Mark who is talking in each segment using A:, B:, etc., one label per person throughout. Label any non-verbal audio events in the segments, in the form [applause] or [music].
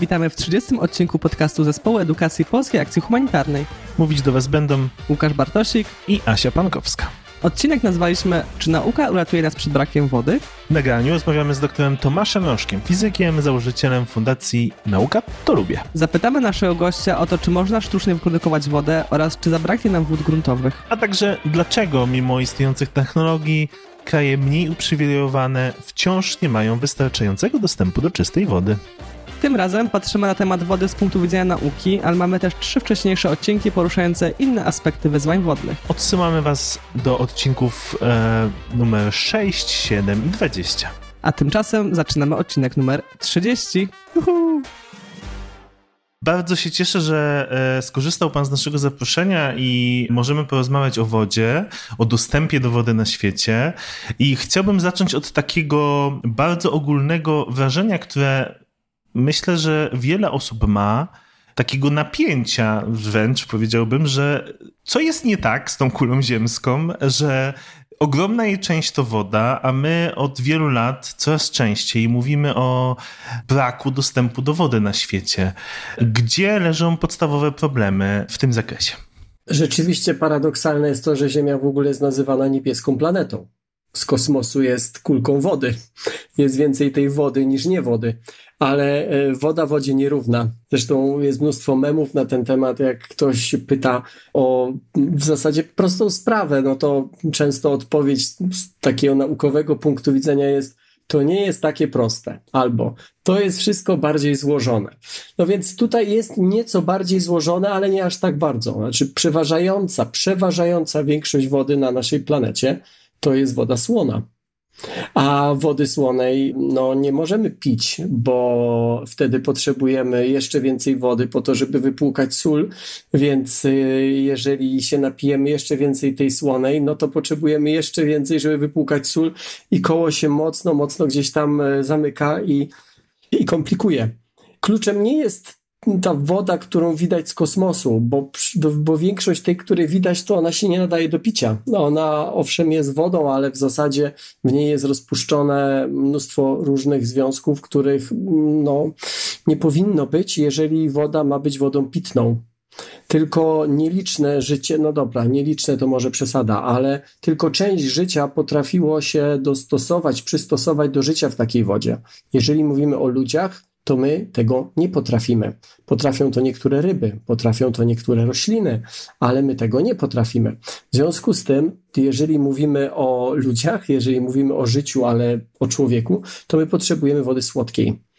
A: Witamy w 30. odcinku podcastu Zespołu Edukacji Polskiej Akcji Humanitarnej.
B: Mówić do Was będą
A: Łukasz Bartosik
B: i Asia Pankowska.
A: Odcinek nazwaliśmy Czy nauka uratuje nas przed brakiem wody?
B: W nagraniu rozmawiamy z doktorem Tomaszem Rożkiem, fizykiem, założycielem Fundacji Nauka to Lubię.
A: Zapytamy naszego gościa o to, czy można sztucznie wyprodukować wodę oraz czy zabraknie nam wód gruntowych.
B: A także dlaczego mimo istniejących technologii kraje mniej uprzywilejowane wciąż nie mają wystarczającego dostępu do czystej wody.
A: Tym razem patrzymy na temat wody z punktu widzenia nauki, ale mamy też trzy wcześniejsze odcinki poruszające inne aspekty wyzwań wodnych.
B: Odsyłamy Was do odcinków e, numer 6, 7 i 20.
A: A tymczasem zaczynamy odcinek numer 30. Juhu!
B: Bardzo się cieszę, że e, skorzystał Pan z naszego zaproszenia i możemy porozmawiać o wodzie, o dostępie do wody na świecie. I chciałbym zacząć od takiego bardzo ogólnego wrażenia, które myślę, że wiele osób ma takiego napięcia wręcz powiedziałbym, że co jest nie tak z tą kulą ziemską, że ogromna jej część to woda, a my od wielu lat coraz częściej mówimy o braku dostępu do wody na świecie. Gdzie leżą podstawowe problemy w tym zakresie?
C: Rzeczywiście paradoksalne jest to, że Ziemia w ogóle jest nazywana niebieską planetą z kosmosu jest kulką wody. Jest więcej tej wody niż nie wody, ale e, woda wodzie nierówna. Zresztą jest mnóstwo memów na ten temat. Jak ktoś pyta o w zasadzie prostą sprawę, no to często odpowiedź z takiego naukowego punktu widzenia jest to nie jest takie proste, albo to jest wszystko bardziej złożone. No więc tutaj jest nieco bardziej złożone, ale nie aż tak bardzo. Znaczy, przeważająca, przeważająca większość wody na naszej planecie to jest woda słona. A wody słonej no, nie możemy pić, bo wtedy potrzebujemy jeszcze więcej wody po to, żeby wypłukać sól, więc y, jeżeli się napijemy jeszcze więcej tej słonej, no to potrzebujemy jeszcze więcej, żeby wypłukać sól i koło się mocno, mocno gdzieś tam y, zamyka i, i komplikuje. Kluczem nie jest ta woda, którą widać z kosmosu, bo, bo większość tej, której widać, to ona się nie nadaje do picia. No, ona owszem jest wodą, ale w zasadzie w niej jest rozpuszczone mnóstwo różnych związków, których no, nie powinno być, jeżeli woda ma być wodą pitną. Tylko nieliczne życie, no dobra, nieliczne to może przesada, ale tylko część życia potrafiło się dostosować, przystosować do życia w takiej wodzie. Jeżeli mówimy o ludziach, to my tego nie potrafimy. Potrafią to niektóre ryby, potrafią to niektóre rośliny, ale my tego nie potrafimy. W związku z tym, jeżeli mówimy o ludziach, jeżeli mówimy o życiu, ale o człowieku, to my potrzebujemy wody słodkiej.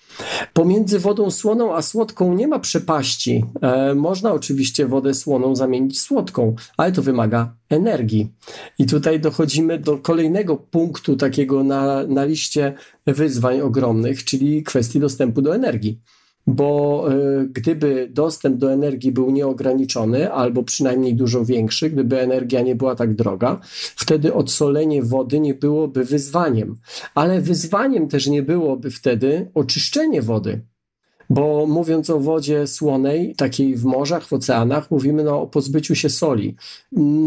C: Pomiędzy wodą słoną a słodką nie ma przepaści. E, można oczywiście wodę słoną zamienić słodką, ale to wymaga energii. I tutaj dochodzimy do kolejnego punktu takiego na, na liście wyzwań ogromnych, czyli kwestii dostępu do energii bo y, gdyby dostęp do energii był nieograniczony, albo przynajmniej dużo większy, gdyby energia nie była tak droga, wtedy odsolenie wody nie byłoby wyzwaniem. Ale wyzwaniem też nie byłoby wtedy oczyszczenie wody. Bo mówiąc o wodzie słonej, takiej w morzach, w oceanach, mówimy no, o pozbyciu się soli.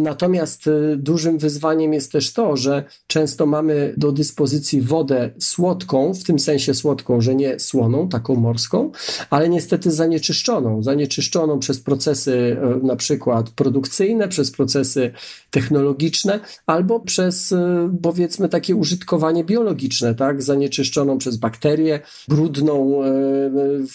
C: Natomiast y, dużym wyzwaniem jest też to, że często mamy do dyspozycji wodę słodką, w tym sensie słodką, że nie słoną, taką morską, ale niestety zanieczyszczoną. Zanieczyszczoną przez procesy y, na przykład produkcyjne, przez procesy technologiczne, albo przez y, powiedzmy takie użytkowanie biologiczne, tak? Zanieczyszczoną przez bakterie, brudną,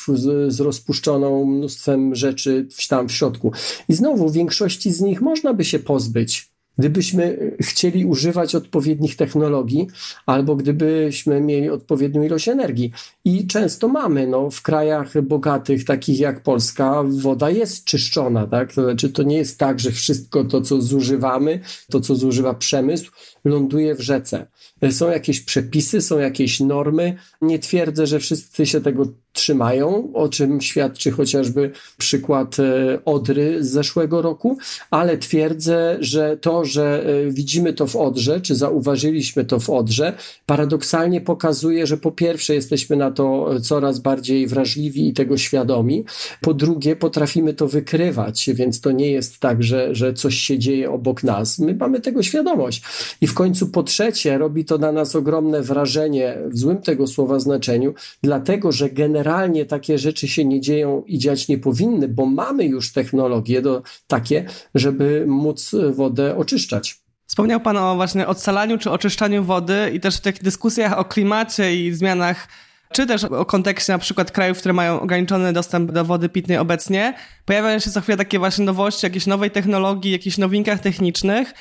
C: z, z rozpuszczoną mnóstwem rzeczy tam w środku. I znowu, większości z nich można by się pozbyć, gdybyśmy chcieli używać odpowiednich technologii, albo gdybyśmy mieli odpowiednią ilość energii. I często mamy, no, w krajach bogatych, takich jak Polska, woda jest czyszczona, tak? To znaczy, to nie jest tak, że wszystko to, co zużywamy, to, co zużywa przemysł, ląduje w rzece. Są jakieś przepisy, są jakieś normy. Nie twierdzę, że wszyscy się tego trzymają, o czym świadczy chociażby przykład e, Odry z zeszłego roku, ale twierdzę, że to, że e, widzimy to w Odrze, czy zauważyliśmy to w Odrze, paradoksalnie pokazuje, że po pierwsze jesteśmy na to coraz bardziej wrażliwi i tego świadomi, po drugie potrafimy to wykrywać, więc to nie jest tak, że, że coś się dzieje obok nas. My mamy tego świadomość. I w końcu po trzecie robi to na nas ogromne wrażenie w złym tego słowa znaczeniu, dlatego że generalnie takie rzeczy się nie dzieją i dziać nie powinny, bo mamy już technologie do, takie, żeby móc wodę oczyszczać.
A: Wspomniał Pan o właśnie odsalaniu czy oczyszczaniu wody i też w tych dyskusjach o klimacie i zmianach czy też o kontekście na przykład krajów, które mają ograniczony dostęp do wody pitnej obecnie, pojawiają się co chwilę takie właśnie nowości, jakieś nowej technologii, jakichś nowinkach technicznych.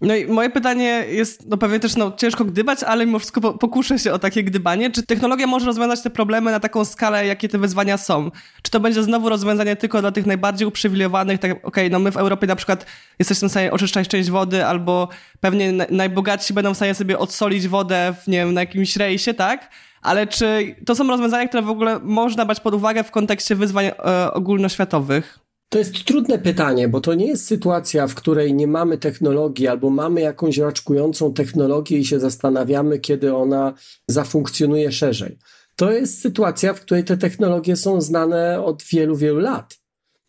A: No i moje pytanie jest, no pewnie też no, ciężko gdybać, ale mimo wszystko pokuszę się o takie gdybanie. Czy technologia może rozwiązać te problemy na taką skalę, jakie te wyzwania są? Czy to będzie znowu rozwiązanie tylko dla tych najbardziej uprzywilejowanych? Tak, okej, okay, no my w Europie na przykład jesteśmy w stanie oczyszczać część wody, albo pewnie najbogatsi będą w stanie sobie odsolić wodę w, nie wiem, na jakimś rejsie, tak? ale czy to są rozwiązania, które w ogóle można brać pod uwagę w kontekście wyzwań e, ogólnoświatowych?
C: To jest trudne pytanie, bo to nie jest sytuacja, w której nie mamy technologii albo mamy jakąś raczkującą technologię i się zastanawiamy, kiedy ona zafunkcjonuje szerzej. To jest sytuacja, w której te technologie są znane od wielu, wielu lat.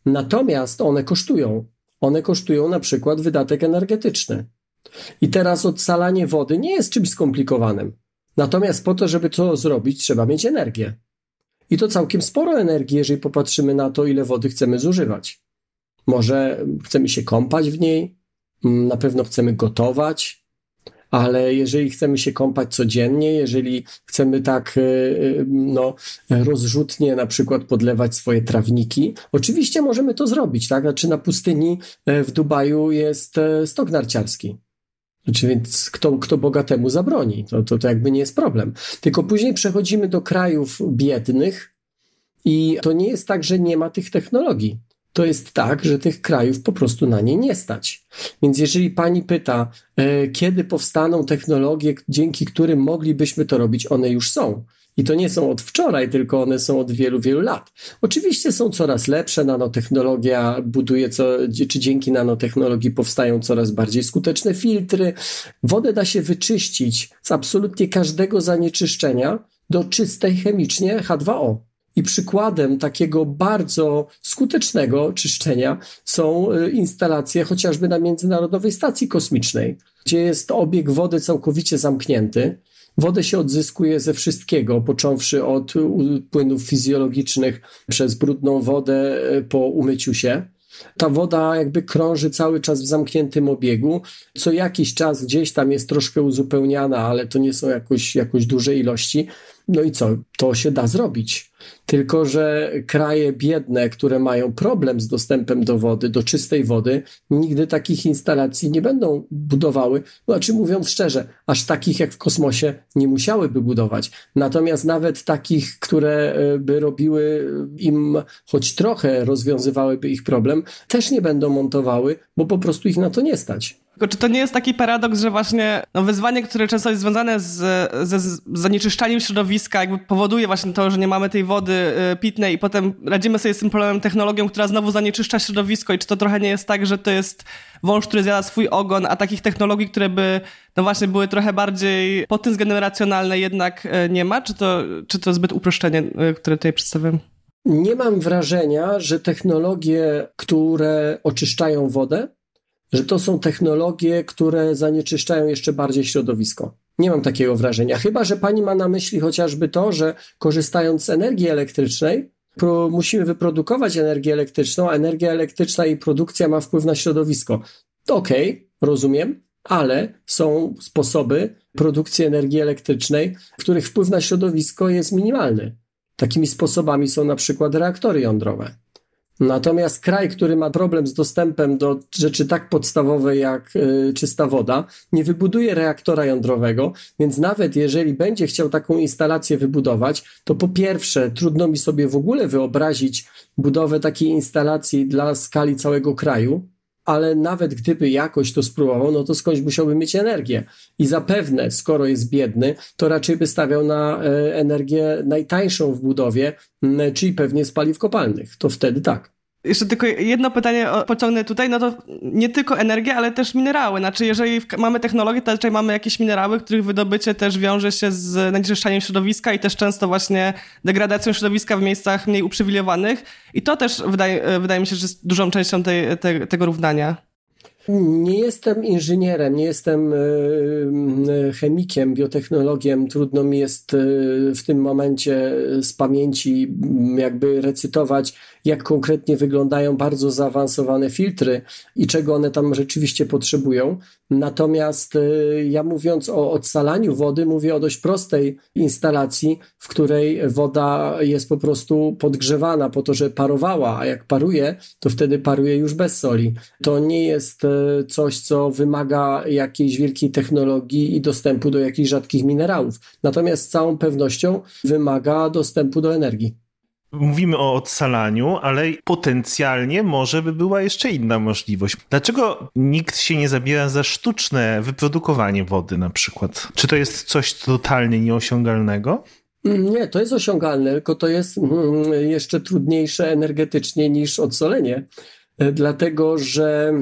C: Natomiast one kosztują. One kosztują na przykład wydatek energetyczny. I teraz odsalanie wody nie jest czymś skomplikowanym. Natomiast po to, żeby to zrobić, trzeba mieć energię. I to całkiem sporo energii, jeżeli popatrzymy na to, ile wody chcemy zużywać. Może chcemy się kąpać w niej, mm, na pewno chcemy gotować, ale jeżeli chcemy się kąpać codziennie, jeżeli chcemy tak y, y, no, rozrzutnie na przykład podlewać swoje trawniki, oczywiście możemy to zrobić, tak? Znaczy na pustyni e, w Dubaju jest e, stok narciarski. Znaczy, więc kto, kto bogatemu zabroni? To, to, to jakby nie jest problem. Tylko później przechodzimy do krajów biednych i to nie jest tak, że nie ma tych technologii. To jest tak, że tych krajów po prostu na nie nie stać. Więc jeżeli pani pyta, e, kiedy powstaną technologie, dzięki którym moglibyśmy to robić, one już są. I to nie są od wczoraj, tylko one są od wielu, wielu lat. Oczywiście są coraz lepsze, nanotechnologia buduje, co, czy dzięki nanotechnologii powstają coraz bardziej skuteczne filtry. Wodę da się wyczyścić z absolutnie każdego zanieczyszczenia do czystej chemicznie H2O. I przykładem takiego bardzo skutecznego czyszczenia są y, instalacje chociażby na Międzynarodowej Stacji Kosmicznej, gdzie jest obieg wody całkowicie zamknięty Wodę się odzyskuje ze wszystkiego, począwszy od płynów fizjologicznych przez brudną wodę e, po umyciu się. Ta woda jakby krąży cały czas w zamkniętym obiegu. Co jakiś czas gdzieś tam jest troszkę uzupełniana, ale to nie są jakoś, jakoś duże ilości. No i co? To się da zrobić. Tylko, że kraje biedne, które mają problem z dostępem do wody, do czystej wody, nigdy takich instalacji nie będą budowały. Znaczy, mówiąc szczerze, aż takich jak w kosmosie nie musiałyby budować. Natomiast nawet takich, które e, by robiły im choć trochę rozwiązywałyby ich problem, też nie będą montowały, bo po prostu ich na to nie stać.
A: Tylko czy to nie jest taki paradoks, że właśnie no, wyzwanie, które często jest związane z, ze zanieczyszczaniem środowiska, jakby powoduje właśnie to, że nie mamy tej wody y, pitnej i potem radzimy sobie z tym problemem technologią, która znowu zanieczyszcza środowisko i czy to trochę nie jest tak, że to jest wąż, który zjada swój ogon, a takich technologii, które by no właśnie były trochę bardziej pod tym zgeneracjonalne jednak y, nie ma? Czy to, czy to zbyt uproszczenie, y, które tutaj przedstawiam?
C: Nie mam wrażenia, że technologie, które oczyszczają wodę, że to są technologie, które zanieczyszczają jeszcze bardziej środowisko. Nie mam takiego wrażenia. Chyba, że pani ma na myśli chociażby to, że korzystając z energii elektrycznej, pro, musimy wyprodukować energię elektryczną, a energia elektryczna i produkcja ma wpływ na środowisko. Okej, okay, rozumiem, ale są sposoby produkcji energii elektrycznej, których wpływ na środowisko jest minimalny. Takimi sposobami są na przykład reaktory jądrowe. Natomiast kraj, który ma problem z dostępem do rzeczy tak podstawowej jak y, czysta woda, nie wybuduje reaktora jądrowego, więc nawet jeżeli będzie chciał taką instalację wybudować, to po pierwsze trudno mi sobie w ogóle wyobrazić budowę takiej instalacji dla skali całego kraju, ale nawet gdyby jakoś to spróbował, no to skądś musiałby mieć energię. I zapewne, skoro jest biedny, to raczej by stawiał na e, energię najtańszą w budowie, czyli pewnie z paliw kopalnych. To wtedy tak.
A: Jeszcze tylko jedno pytanie pociągnę tutaj, no to nie tylko energia, ale też minerały. Znaczy, jeżeli mamy technologię, to raczej mamy jakieś minerały, których wydobycie też wiąże się z zanieczyszczaniem środowiska i też często właśnie degradacją środowiska w miejscach mniej uprzywilejowanych. I to też wydaje, wydaje mi się, że jest dużą częścią tej, te, tego równania.
C: Nie jestem inżynierem, nie jestem e, e, chemikiem, biotechnologiem. Trudno mi jest e, w tym momencie z pamięci jakby recytować, jak konkretnie wyglądają bardzo zaawansowane filtry i czego one tam rzeczywiście potrzebują. Natomiast ja mówiąc o odsalaniu wody, mówię o dość prostej instalacji, w której woda jest po prostu podgrzewana po to, żeby parowała, a jak paruje, to wtedy paruje już bez soli. To nie jest coś, co wymaga jakiejś wielkiej technologii i dostępu do jakichś rzadkich minerałów. Natomiast z całą pewnością wymaga dostępu do energii.
B: Mówimy o odsalaniu, ale potencjalnie może by była jeszcze inna możliwość. Dlaczego nikt się nie zabiera za sztuczne wyprodukowanie wody na przykład? Czy to jest coś totalnie nieosiągalnego?
C: Nie, to jest osiągalne, tylko to jest mm, jeszcze trudniejsze energetycznie niż odsolenie, e, dlatego że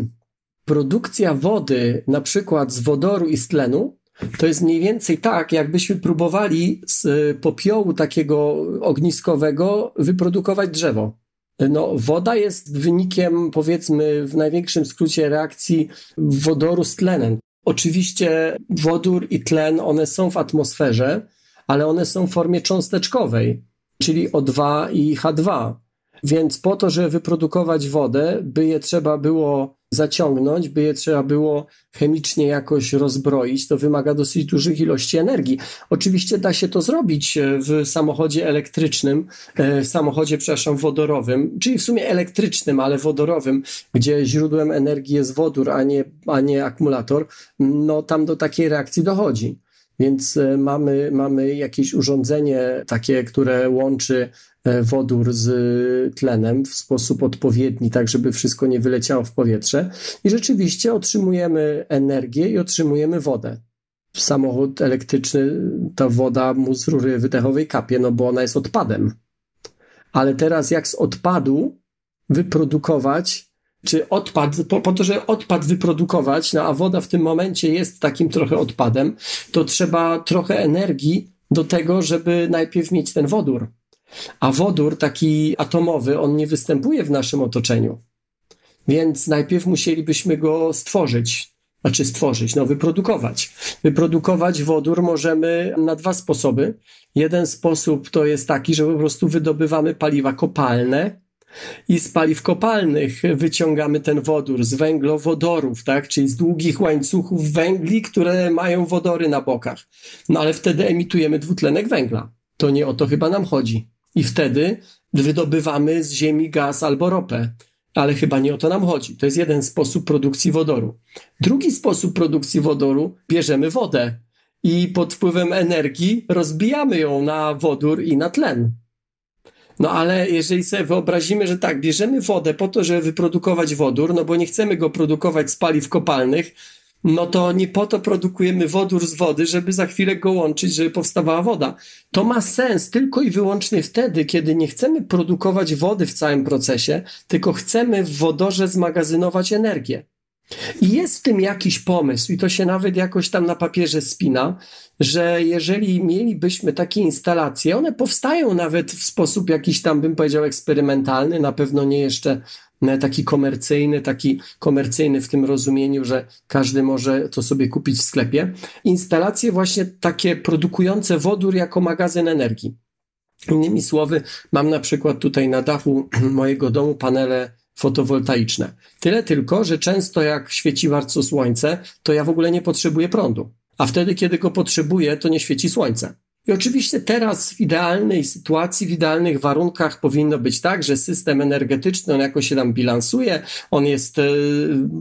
C: produkcja wody, na przykład z wodoru i z tlenu, to jest mniej więcej tak, jakbyśmy próbowali z popiołu takiego ogniskowego wyprodukować drzewo. No, woda jest wynikiem, powiedzmy, w największym skrócie reakcji wodoru z tlenem. Oczywiście wodór i tlen, one są w atmosferze, ale one są w formie cząsteczkowej, czyli O2 i H2. Więc po to, żeby wyprodukować wodę, by je trzeba było zaciągnąć, by je trzeba było chemicznie jakoś rozbroić, to wymaga dosyć dużych ilości energii. Oczywiście da się to zrobić e, w samochodzie elektrycznym, e, w samochodzie, przepraszam, wodorowym, czyli w sumie elektrycznym, ale wodorowym, gdzie źródłem energii jest wodór, a nie, a nie akumulator, no tam do takiej reakcji dochodzi. Więc e, mamy, mamy jakieś urządzenie takie, które łączy wodór z tlenem w sposób odpowiedni, tak żeby wszystko nie wyleciało w powietrze. I rzeczywiście otrzymujemy energię i otrzymujemy wodę. Samochód elektryczny, ta woda mu z rury wydechowej kapie, no bo ona jest odpadem. Ale teraz jak z odpadu wyprodukować, czy odpad, po, po to, żeby odpad wyprodukować, no a woda w tym momencie jest takim trochę odpadem, to trzeba trochę energii do tego, żeby najpierw mieć ten wodór. A wodór taki atomowy, on nie występuje w naszym otoczeniu. Więc najpierw musielibyśmy go stworzyć. Znaczy stworzyć, no wyprodukować. Wyprodukować wodór możemy na dwa sposoby. Jeden sposób to jest taki, że po prostu wydobywamy paliwa kopalne, i z paliw kopalnych wyciągamy ten wodór z węglowodorów, tak? czyli z długich łańcuchów węgli, które mają wodory na bokach. No ale wtedy emitujemy dwutlenek węgla. To nie o to chyba nam chodzi i wtedy wydobywamy z ziemi gaz albo ropę. Ale chyba nie o to nam chodzi. To jest jeden sposób produkcji wodoru. Drugi sposób produkcji wodoru bierzemy wodę i pod wpływem energii rozbijamy ją na wodór i na tlen. No ale jeżeli sobie wyobrazimy, że tak, bierzemy wodę po to, żeby wyprodukować wodór, no bo nie chcemy go produkować z paliw kopalnych, no to nie po to produkujemy wodór z wody, żeby za chwilę go łączyć, żeby powstawała woda. To ma sens tylko i wyłącznie wtedy, kiedy nie chcemy produkować wody w całym procesie, tylko chcemy w wodorze zmagazynować energię. I jest w tym jakiś pomysł, i to się nawet jakoś tam na papierze spina, że jeżeli mielibyśmy takie instalacje, one powstają nawet w sposób jakiś tam, bym powiedział, eksperymentalny, na pewno nie jeszcze taki komercyjny, taki komercyjny w tym rozumieniu, że każdy może to sobie kupić w sklepie. Instalacje właśnie takie produkujące wodór jako magazyn energii. Innymi słowy, mam na przykład tutaj na dachu [clears throat] mojego domu panele fotowoltaiczne. Tyle tylko, że często jak świeci bardzo słońce, to ja w ogóle nie potrzebuję prądu. A wtedy, kiedy go potrzebuję, to nie świeci słońce. I oczywiście teraz w idealnej sytuacji, w idealnych warunkach powinno być tak, że system energetyczny, on jakoś się tam bilansuje, on jest, e,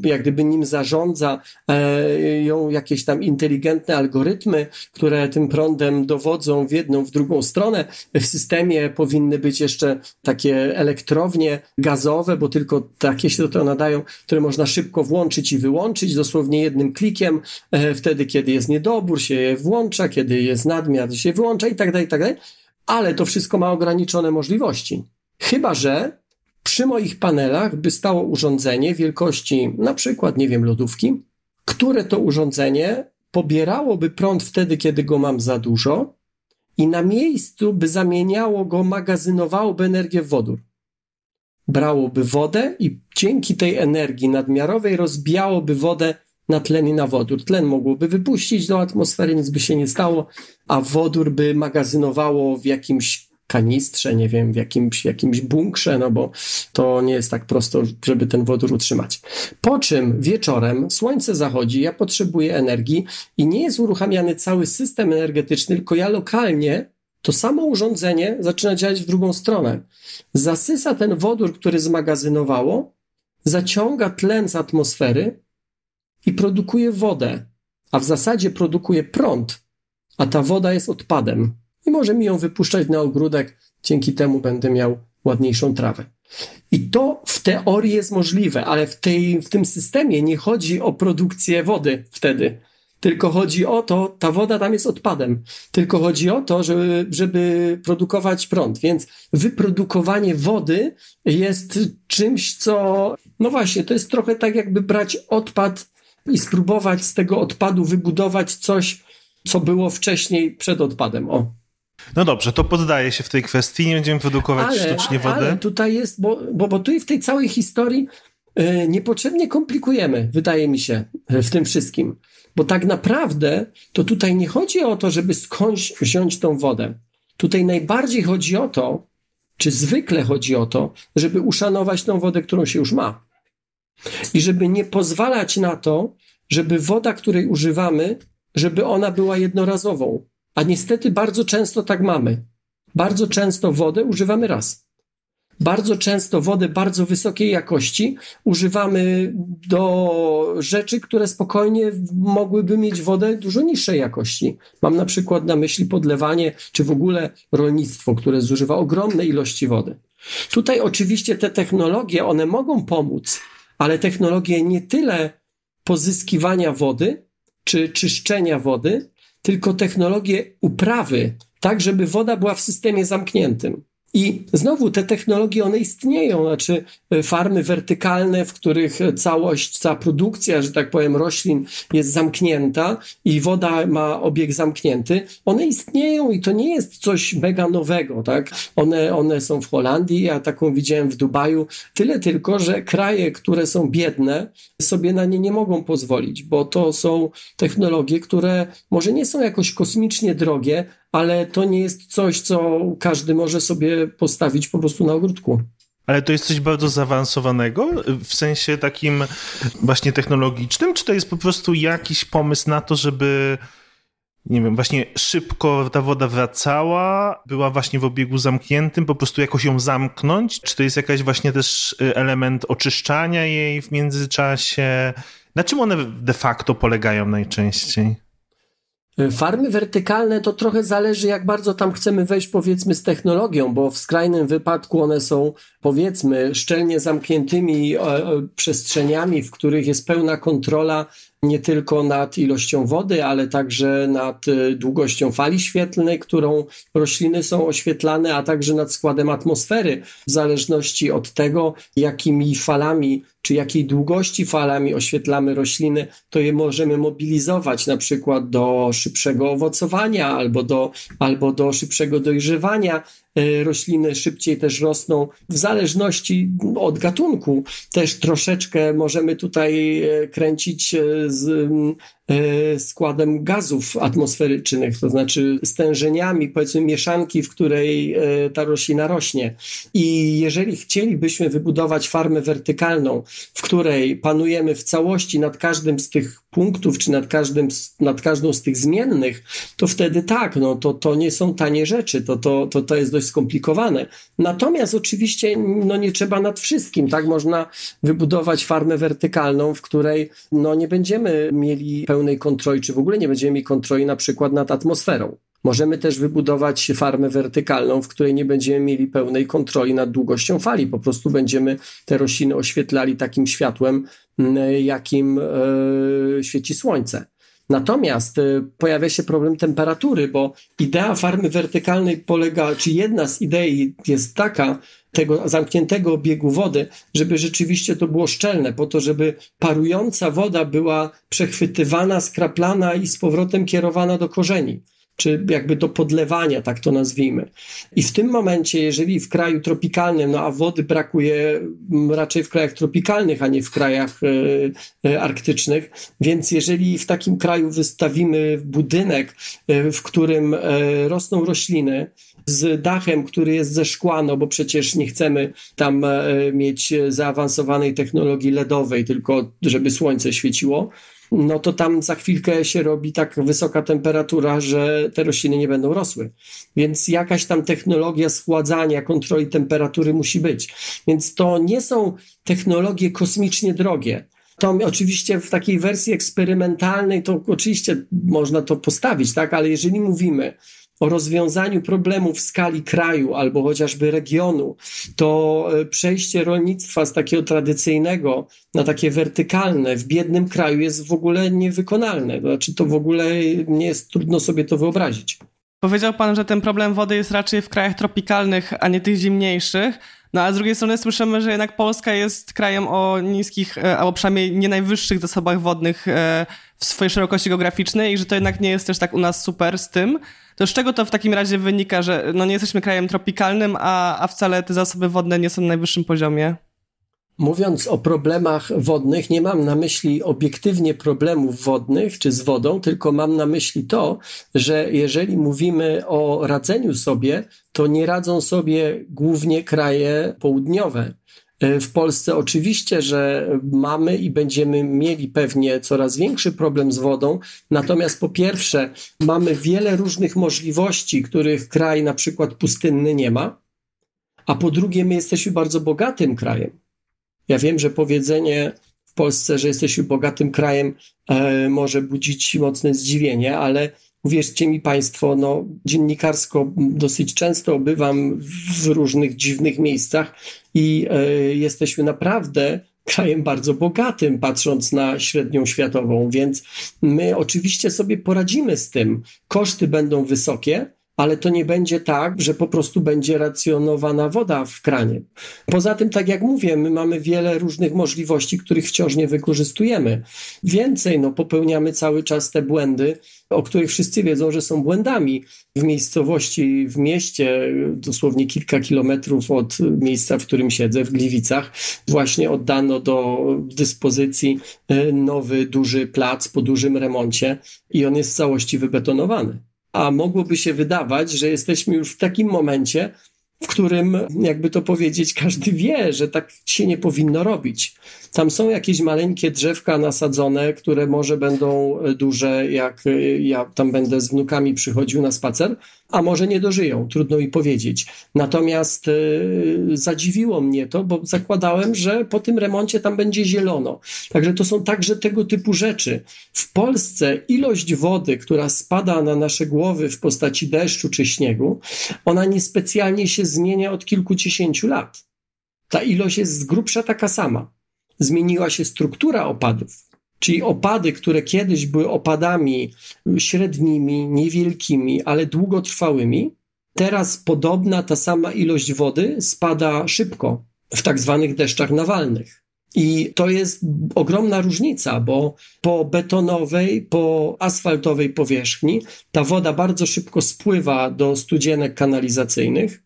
C: jak gdyby nim zarządza, e, ją jakieś tam inteligentne algorytmy, które tym prądem dowodzą w jedną, w drugą stronę. W systemie powinny być jeszcze takie elektrownie gazowe, bo tylko takie się do tego nadają, które można szybko włączyć i wyłączyć dosłownie jednym klikiem. E, wtedy, kiedy jest niedobór, się je włącza, kiedy jest nadmiar, się wyłącza i tak dalej, i tak dalej, ale to wszystko ma ograniczone możliwości. Chyba, że przy moich panelach by stało urządzenie wielkości na przykład, nie wiem, lodówki, które to urządzenie pobierałoby prąd wtedy, kiedy go mam za dużo i na miejscu by zamieniało go, magazynowałoby energię w wodór. brałoby wodę i dzięki tej energii nadmiarowej rozbijałoby wodę na tlen i na wodór. Tlen mogłoby wypuścić do atmosfery, nic by się nie stało, a wodór by magazynowało w jakimś kanistrze, nie wiem, w jakimś, jakimś bunkrze, no bo to nie jest tak prosto, żeby ten wodór utrzymać. Po czym wieczorem słońce zachodzi, ja potrzebuję energii i nie jest uruchamiany cały system energetyczny, tylko ja lokalnie to samo urządzenie zaczyna działać w drugą stronę. Zasysa ten wodór, który zmagazynowało, zaciąga tlen z atmosfery i produkuje wodę, a w zasadzie produkuje prąd, a ta woda jest odpadem i może mi ją wypuszczać na ogródek, dzięki temu będę miał ładniejszą trawę. I to w teorii jest możliwe, ale w, tej, w tym systemie nie chodzi o produkcję wody wtedy. Tylko chodzi o to, ta woda tam jest odpadem. Tylko chodzi o to, żeby, żeby produkować prąd. Więc wyprodukowanie wody jest czymś, co, no właśnie, to jest trochę tak, jakby brać odpad i spróbować z tego odpadu wybudować coś, co było wcześniej przed odpadem. O.
B: No dobrze, to poddaje się w tej kwestii, nie będziemy produkować ale, sztucznie wody. Ale
C: tutaj jest, bo, bo, bo tu w tej całej historii yy, niepotrzebnie komplikujemy, wydaje mi się, w tym wszystkim. Bo tak naprawdę to tutaj nie chodzi o to, żeby skądś wziąć tą wodę. Tutaj najbardziej chodzi o to, czy zwykle chodzi o to, żeby uszanować tą wodę, którą się już ma. I żeby nie pozwalać na to, żeby woda, której używamy, żeby ona była jednorazową. A niestety bardzo często tak mamy. Bardzo często wodę używamy raz. Bardzo często wodę bardzo wysokiej jakości używamy do rzeczy, które spokojnie mogłyby mieć wodę dużo niższej jakości. Mam na przykład na myśli podlewanie, czy w ogóle rolnictwo, które zużywa ogromne ilości wody. Tutaj oczywiście te technologie, one mogą pomóc, ale technologie nie tyle pozyskiwania wody, czy czyszczenia wody, tylko technologie uprawy, tak żeby woda była w systemie zamkniętym. I znowu te technologie, one istnieją, znaczy e, farmy wertykalne, w których całość, cała produkcja, że tak powiem, roślin jest zamknięta i woda ma obieg zamknięty, one istnieją i to nie jest coś mega nowego, tak? One, one są w Holandii, ja taką widziałem w Dubaju, tyle tylko, że kraje, które są biedne, sobie na nie nie mogą pozwolić, bo to są technologie, które może nie są jakoś kosmicznie drogie, ale to nie jest coś, co każdy może sobie postawić po prostu na ogródku.
B: Ale to jest coś bardzo zaawansowanego w sensie takim właśnie technologicznym, czy to jest po prostu jakiś pomysł na to, żeby nie wiem, właśnie szybko ta woda wracała, była właśnie w obiegu zamkniętym, po prostu jakoś ją zamknąć? Czy to jest jakaś właśnie też y, element oczyszczania jej w międzyczasie? Na czym one de facto polegają najczęściej?
C: Farmy wertykalne to trochę zależy, jak bardzo tam chcemy wejść, powiedzmy, z technologią, bo w skrajnym wypadku one są, powiedzmy, szczelnie zamkniętymi e, e, przestrzeniami, w których jest pełna kontrola nie tylko nad ilością wody, ale także nad e, długością fali świetlnej, którą rośliny są oświetlane, a także nad składem atmosfery, w zależności od tego, jakimi falami czy jakiej długości falami oświetlamy rośliny, to je możemy mobilizować na przykład do szybszego owocowania albo do, albo do szybszego dojrzewania. E, rośliny szybciej też rosną w zależności od gatunku. Też troszeczkę możemy tutaj e, kręcić e, z składem gazów atmosferycznych, to znaczy stężeniami, powiedzmy mieszanki, w której ta roślina rośnie. I jeżeli chcielibyśmy wybudować farmę wertykalną, w której panujemy w całości nad każdym z tych punktów, czy nad, każdym, nad każdą z tych zmiennych, to wtedy tak, no to, to nie są tanie rzeczy, to, to, to, to jest dość skomplikowane. Natomiast oczywiście no nie trzeba nad wszystkim, tak? Można wybudować farmę wertykalną, w której no nie będziemy mieli pełnej kontroli, czy w ogóle nie będziemy mieli kontroli na przykład nad atmosferą. Możemy też wybudować farmę wertykalną, w której nie będziemy mieli pełnej kontroli nad długością fali. Po prostu będziemy te rośliny oświetlali takim światłem, jakim e, świeci słońce. Natomiast e, pojawia się problem temperatury, bo idea farmy wertykalnej polega, czy jedna z idei jest taka, tego zamkniętego obiegu wody, żeby rzeczywiście to było szczelne, po to, żeby parująca woda była przechwytywana, skraplana i z powrotem kierowana do korzeni. czy jakby do podlewania, tak to nazwijmy. I w tym momencie, jeżeli w kraju tropikalnym, no a wody brakuje raczej w krajach tropikalnych, a nie w krajach e, e, arktycznych, więc jeżeli w takim kraju wystawimy budynek, e, w którym e, rosną rośliny, z dachem, który jest ze szkła, no bo przecież nie chcemy tam e, mieć zaawansowanej technologii LEDowej, tylko żeby słońce świeciło, no to tam za chwilkę się robi tak wysoka temperatura, że te rośliny nie będą rosły. Więc jakaś tam technologia schładzania, kontroli temperatury musi być. Więc to nie są technologie kosmicznie drogie. To oczywiście w takiej wersji eksperymentalnej to oczywiście można to postawić, tak, ale jeżeli mówimy o rozwiązaniu problemów w skali kraju albo chociażby regionu, to e, przejście rolnictwa z takiego tradycyjnego na takie wertykalne w biednym kraju jest w ogóle niewykonalne. Znaczy, to w ogóle nie jest trudno sobie to wyobrazić.
A: Powiedział pan, że ten problem wody jest raczej w krajach tropikalnych, a nie tych zimniejszych. No a z drugiej strony słyszymy, że jednak Polska jest krajem o niskich, e, albo przynajmniej nie najwyższych zasobach wodnych e, w swojej szerokości geograficznej i że to jednak nie jest też tak u nas super z tym. To z czego to w takim razie wynika, że no nie jesteśmy krajem tropikalnym, a, a wcale te zasoby wodne nie są na najwyższym poziomie?
C: Mówiąc o problemach wodnych, nie mam na myśli obiektywnie problemów wodnych czy z wodą, tylko mam na myśli to, że jeżeli mówimy o radzeniu sobie, to nie radzą sobie głównie kraje południowe. W Polsce oczywiście, że mamy i będziemy mieli pewnie coraz większy problem z wodą, natomiast po pierwsze mamy wiele różnych możliwości, których kraj na przykład pustynny nie ma, a po drugie my jesteśmy bardzo bogatym krajem. Ja wiem, że powiedzenie w Polsce, że jesteśmy bogatym krajem, e, może budzić mocne zdziwienie, ale uwierzcie mi Państwo, no, dziennikarsko dosyć często bywam w różnych dziwnych miejscach i e, jesteśmy naprawdę krajem bardzo bogatym, patrząc na średnią światową, więc my oczywiście sobie poradzimy z tym. Koszty będą wysokie, ale to nie będzie tak, że po prostu będzie racjonowana woda w kranie. Poza tym, tak jak mówię, my mamy wiele różnych możliwości, których wciąż nie wykorzystujemy. Więcej, no, popełniamy cały czas te błędy, o których wszyscy wiedzą, że są błędami. W miejscowości, w mieście, dosłownie kilka kilometrów od miejsca, w którym siedzę, w Gliwicach, właśnie oddano do dyspozycji e, nowy, duży plac po dużym remoncie i on jest w całości wybetonowany a mogłoby się wydawać, że jesteśmy już w takim momencie, w którym, jakby to powiedzieć, każdy wie, że tak się nie powinno robić. Tam są jakieś maleńkie drzewka nasadzone, które może będą duże, jak ja tam będę z wnukami przychodził na spacer, a może nie dożyją, trudno mi powiedzieć. Natomiast y, zadziwiło mnie to, bo zakładałem, że po tym remoncie tam będzie zielono. Także to są także tego typu rzeczy. W Polsce ilość wody, która spada na nasze głowy w postaci deszczu czy śniegu, ona niespecjalnie się zmienia od kilkudziesięciu lat. Ta ilość jest z grubsza taka sama. Zmieniła się struktura opadów. Czyli opady, które kiedyś były opadami średnimi, niewielkimi, ale długotrwałymi, teraz podobna ta sama ilość wody spada szybko w tak zwanych deszczach nawalnych. I to jest ogromna różnica, bo po betonowej, po asfaltowej powierzchni ta woda bardzo szybko spływa do studzienek kanalizacyjnych,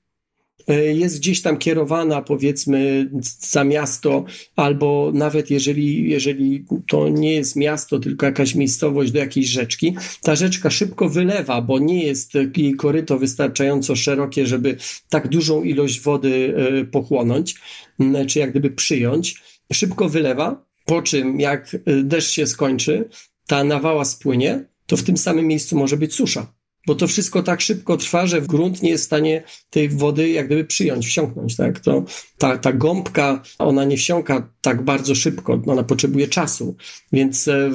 C: jest gdzieś tam kierowana, powiedzmy, za miasto, albo nawet jeżeli, jeżeli to nie jest miasto, tylko jakaś miejscowość do jakiejś rzeczki, ta rzeczka szybko wylewa, bo nie jest jej koryto wystarczająco szerokie, żeby tak dużą ilość wody e, pochłonąć, czy jak gdyby przyjąć. Szybko wylewa, po czym jak e, deszcz się skończy, ta nawała spłynie, to w tym samym miejscu może być susza bo to wszystko tak szybko trwa, że grunt nie jest w stanie tej wody jak gdyby przyjąć, wsiąknąć, tak? To, ta, ta gąbka, ona nie wsiąka tak bardzo szybko, ona potrzebuje czasu, więc e,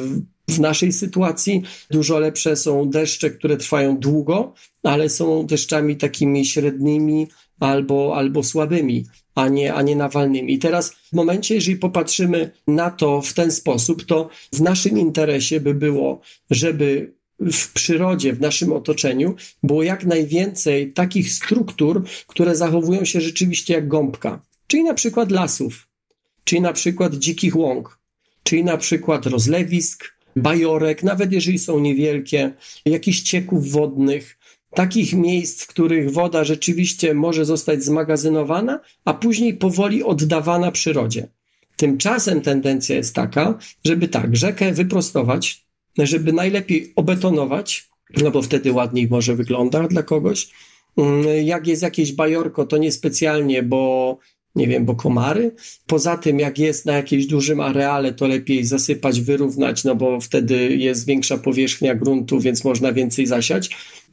C: w naszej sytuacji dużo lepsze są deszcze, które trwają długo, ale są deszczami takimi średnimi albo, albo słabymi, a nie, a nie nawalnymi. I teraz w momencie, jeżeli popatrzymy na to w ten sposób, to w naszym interesie by było, żeby w przyrodzie, w naszym otoczeniu było jak najwięcej takich struktur, które zachowują się rzeczywiście jak gąbka. Czyli na przykład lasów, czyli na przykład dzikich łąk, czyli na przykład rozlewisk, bajorek, nawet jeżeli są niewielkie, jakichś cieków wodnych, takich miejsc, w których woda rzeczywiście może zostać zmagazynowana, a później powoli oddawana przyrodzie. Tymczasem tendencja jest taka, żeby tak, rzekę wyprostować, żeby najlepiej obetonować, no bo wtedy ładniej może wygląda dla kogoś. Mm, jak jest jakieś bajorko, to niespecjalnie, bo nie wiem, bo komary. Poza tym, jak jest na jakimś dużym areale, to lepiej zasypać, wyrównać, no bo wtedy jest większa powierzchnia gruntu, więc można więcej zasiać.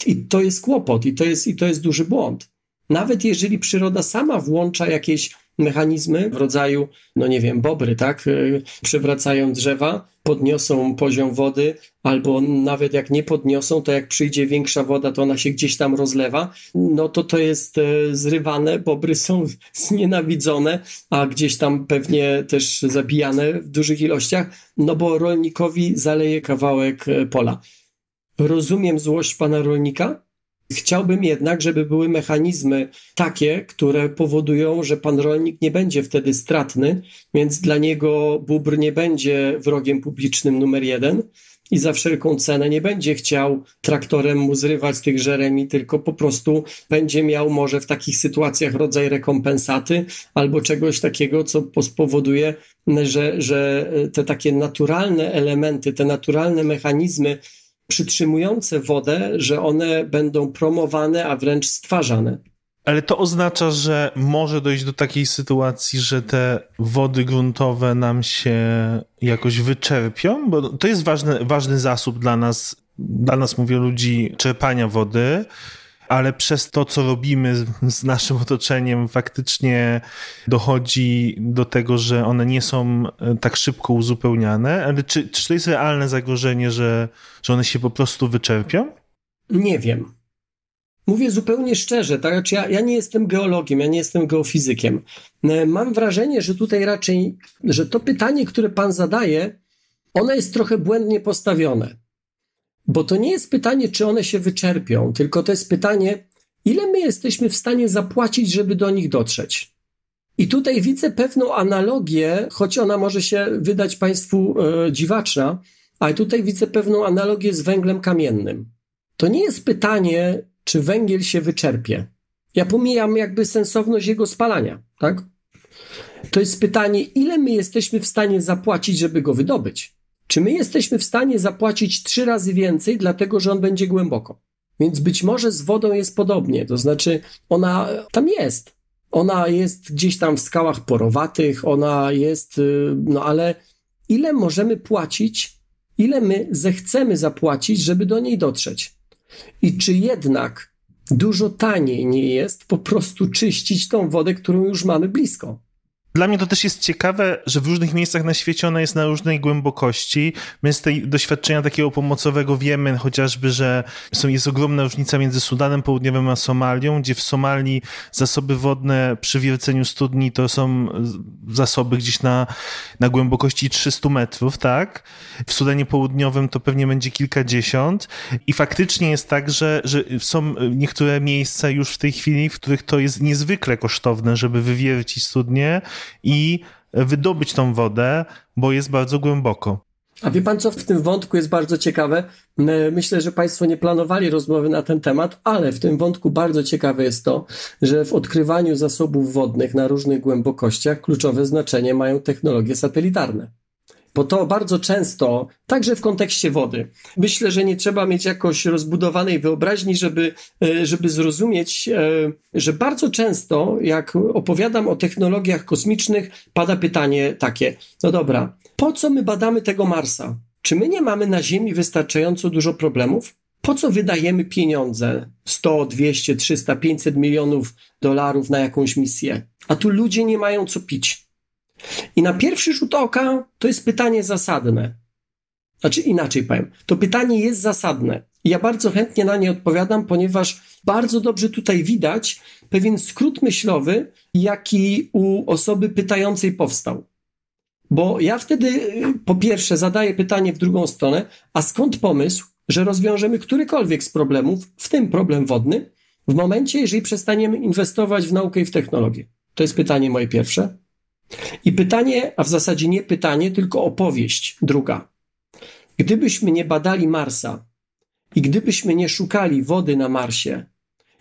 C: I to jest kłopot, i to jest, i to jest duży błąd. Nawet jeżeli przyroda sama włącza jakieś mechanizmy w rodzaju, no nie wiem, bobry, tak? Y, przewracają drzewa, podniosą poziom wody, albo nawet jak nie podniosą, to jak przyjdzie większa woda, to ona się gdzieś tam rozlewa, no to to jest e, zrywane, bobry są [laughs] znienawidzone, a gdzieś tam pewnie też zabijane w dużych ilościach, no bo rolnikowi zaleje kawałek e, pola. Rozumiem złość pana rolnika, Chciałbym jednak, żeby były mechanizmy takie, które powodują, że pan rolnik nie będzie wtedy stratny, więc dla niego bóbr nie będzie wrogiem publicznym numer jeden i za wszelką cenę nie będzie chciał traktorem mu zrywać tych żeremi, tylko po prostu będzie miał może w takich sytuacjach rodzaj rekompensaty albo czegoś takiego, co spowoduje, że, że te takie naturalne elementy, te naturalne mechanizmy przytrzymujące wodę, że one będą promowane, a wręcz stwarzane.
B: Ale to oznacza, że może dojść do takiej sytuacji, że te wody gruntowe nam się jakoś wyczerpią, bo to jest ważny, ważny zasób dla nas, dla nas mówię ludzi, czerpania wody ale przez to, co robimy z naszym otoczeniem, faktycznie dochodzi do tego, że one nie są e, tak szybko uzupełniane. Ale czy, czy to jest realne zagrożenie, że, że one się po prostu wyczerpią?
C: Nie wiem. Mówię zupełnie szczerze, tak? Znaczy ja, ja nie jestem geologiem, ja nie jestem geofizykiem. E, mam wrażenie, że tutaj raczej, że to pytanie, które pan zadaje, ono jest trochę błędnie postawione. Bo to nie jest pytanie, czy one się wyczerpią, tylko to jest pytanie, ile my jesteśmy w stanie zapłacić, żeby do nich dotrzeć. I tutaj widzę pewną analogię, choć ona może się wydać Państwu e, dziwaczna, ale tutaj widzę pewną analogię z węglem kamiennym. To nie jest pytanie, czy węgiel się wyczerpie. Ja pomijam jakby sensowność jego spalania, tak? To jest pytanie, ile my jesteśmy w stanie zapłacić, żeby go wydobyć. Czy my jesteśmy w stanie zapłacić trzy razy więcej, dlatego że on będzie głęboko? Więc być może z wodą jest podobnie, to znaczy ona tam jest. Ona jest gdzieś tam w skałach porowatych, ona jest, y, no ale ile możemy płacić, ile my zechcemy zapłacić, żeby do niej dotrzeć? I czy jednak dużo taniej nie jest po prostu czyścić tą wodę, którą już mamy blisko?
B: Dla mnie to też jest ciekawe, że w różnych miejscach na świecie ona jest na różnej głębokości. My z tej doświadczenia takiego pomocowego wiemy chociażby, że są, jest ogromna różnica między Sudanem Południowym a Somalią, gdzie w Somalii zasoby wodne przy wierceniu studni to są zasoby gdzieś na, na głębokości 300 metrów, tak? W Sudanie Południowym to pewnie będzie kilkadziesiąt i faktycznie jest tak, że, że są niektóre miejsca już w tej chwili, w których to jest niezwykle kosztowne, żeby wywiercić studnie, i wydobyć tą wodę, bo jest bardzo głęboko.
C: A wie pan, co w tym wątku jest bardzo ciekawe? Myślę, że Państwo nie planowali rozmowy na ten temat, ale w tym wątku bardzo ciekawe jest to, że w odkrywaniu zasobów wodnych na różnych głębokościach kluczowe znaczenie mają technologie satelitarne bo to bardzo często, także w kontekście wody, myślę, że nie trzeba mieć jakoś rozbudowanej wyobraźni, żeby, e, żeby zrozumieć, e, że bardzo często, jak opowiadam o technologiach kosmicznych, pada pytanie takie: no dobra, po co my badamy tego Marsa? Czy my nie mamy na Ziemi wystarczająco dużo problemów? Po co wydajemy pieniądze 100, 200, 300, 500 milionów dolarów na jakąś misję? A tu ludzie nie mają co pić. I na pierwszy rzut oka to jest pytanie zasadne. Znaczy inaczej powiem, to pytanie jest zasadne. I ja bardzo chętnie na nie odpowiadam, ponieważ bardzo dobrze tutaj widać pewien skrót myślowy, jaki u osoby pytającej powstał. Bo ja wtedy po pierwsze zadaję pytanie w drugą stronę, a skąd pomysł, że rozwiążemy którykolwiek z problemów, w tym problem wodny, w momencie, jeżeli przestaniemy inwestować w naukę i w technologię? To jest pytanie moje pierwsze. I pytanie, a w zasadzie nie pytanie, tylko opowieść druga. Gdybyśmy nie badali Marsa i gdybyśmy nie szukali wody na Marsie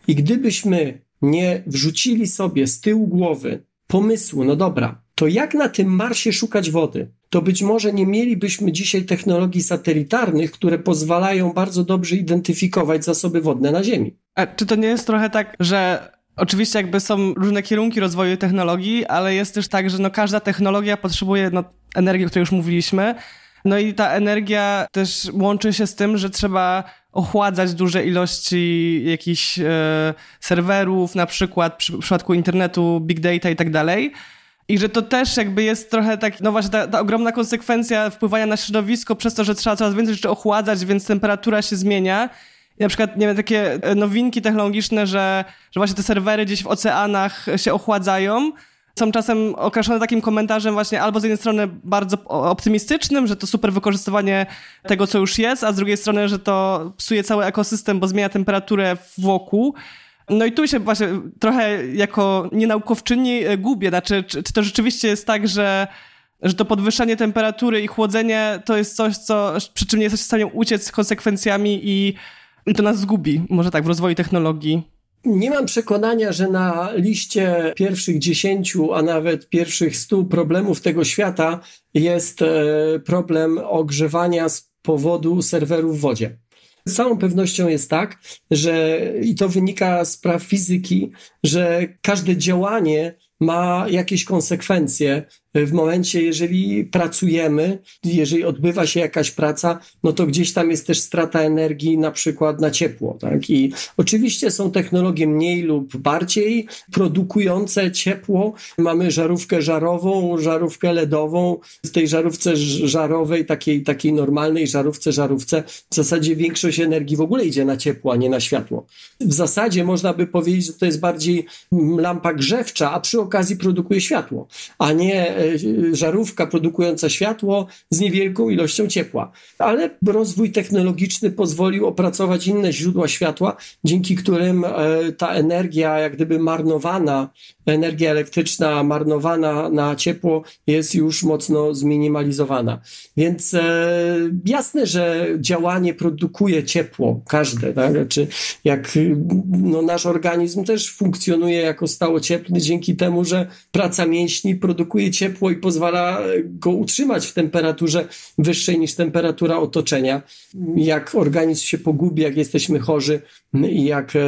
C: i gdybyśmy nie wrzucili sobie z tyłu głowy pomysłu, no dobra, to jak na tym Marsie szukać wody? To być może nie mielibyśmy dzisiaj technologii satelitarnych, które pozwalają bardzo dobrze identyfikować zasoby wodne na Ziemi.
A: A czy to nie jest trochę tak, że oczywiście jakby są różne kierunki rozwoju technologii, ale jest też tak, że no każda technologia potrzebuje no, energii, o której już mówiliśmy, no i ta energia też łączy się z tym, że trzeba ochładzać duże ilości jakichś e, serwerów, na przykład przy, w przypadku internetu, big data i tak dalej. I że to też jakby jest trochę tak, no właśnie ta, ta, ogromna konsekwencja wpływania na środowisko przez to, że trzeba coraz więcej rzeczy ochładzać, więc temperatura się zmienia. Na przykład, nie wiem, takie e, nowinki technologiczne, że, że właśnie te serwery gdzieś w oceanach się ochładzają, są czasem określone takim komentarzem właśnie albo z jednej strony bardzo optymistycznym, że to super wykorzystywanie tego, co już jest, a z drugiej strony, że to psuje cały ekosystem, bo zmienia temperaturę wokół. No i tu się właśnie trochę jako nienaukowczyni e, gubię. Znaczy, czy, czy to rzeczywiście jest tak, że, że to podwyższanie temperatury i chłodzenie to jest coś, co, przy czym nie jesteś w stanie uciec z konsekwencjami i, i to nas zgubi, może tak, w rozwoju technologii.
C: Nie mam przekonania, że na liście pierwszych dziesięciu, a nawet pierwszych stu problemów tego świata jest e, problem ogrzewania z powodu serwerów w wodzie. Z całą pewnością jest tak, że i to wynika z praw fizyki, że każde działanie ma jakieś konsekwencje w momencie, jeżeli pracujemy, jeżeli odbywa się jakaś praca, no to gdzieś tam jest też strata energii, na przykład na ciepło. Tak? I oczywiście są technologie mniej lub bardziej produkujące ciepło. Mamy żarówkę żarową, żarówkę LEDową. W tej żarówce żarowej, takiej, takiej normalnej żarówce, żarówce, w zasadzie większość energii w ogóle idzie na ciepło, a nie na światło. W zasadzie można by powiedzieć, że to jest bardziej lampa grzewcza, a przy okazji produkuje światło, a nie żarówka produkująca światło z niewielką ilością ciepła. Ale rozwój technologiczny pozwolił opracować inne źródła światła, dzięki którym e, ta energia, jak gdyby marnowana, energia elektryczna marnowana na ciepło jest już mocno zminimalizowana. Więc e, jasne, że działanie produkuje ciepło, każde, tak? Znaczy, jak no, nasz organizm też funkcjonuje jako stało cieplny dzięki temu, że praca mięśni produkuje ciepło i pozwala go utrzymać w temperaturze wyższej niż temperatura otoczenia. Jak organizm się pogubi, jak jesteśmy chorzy i jak e,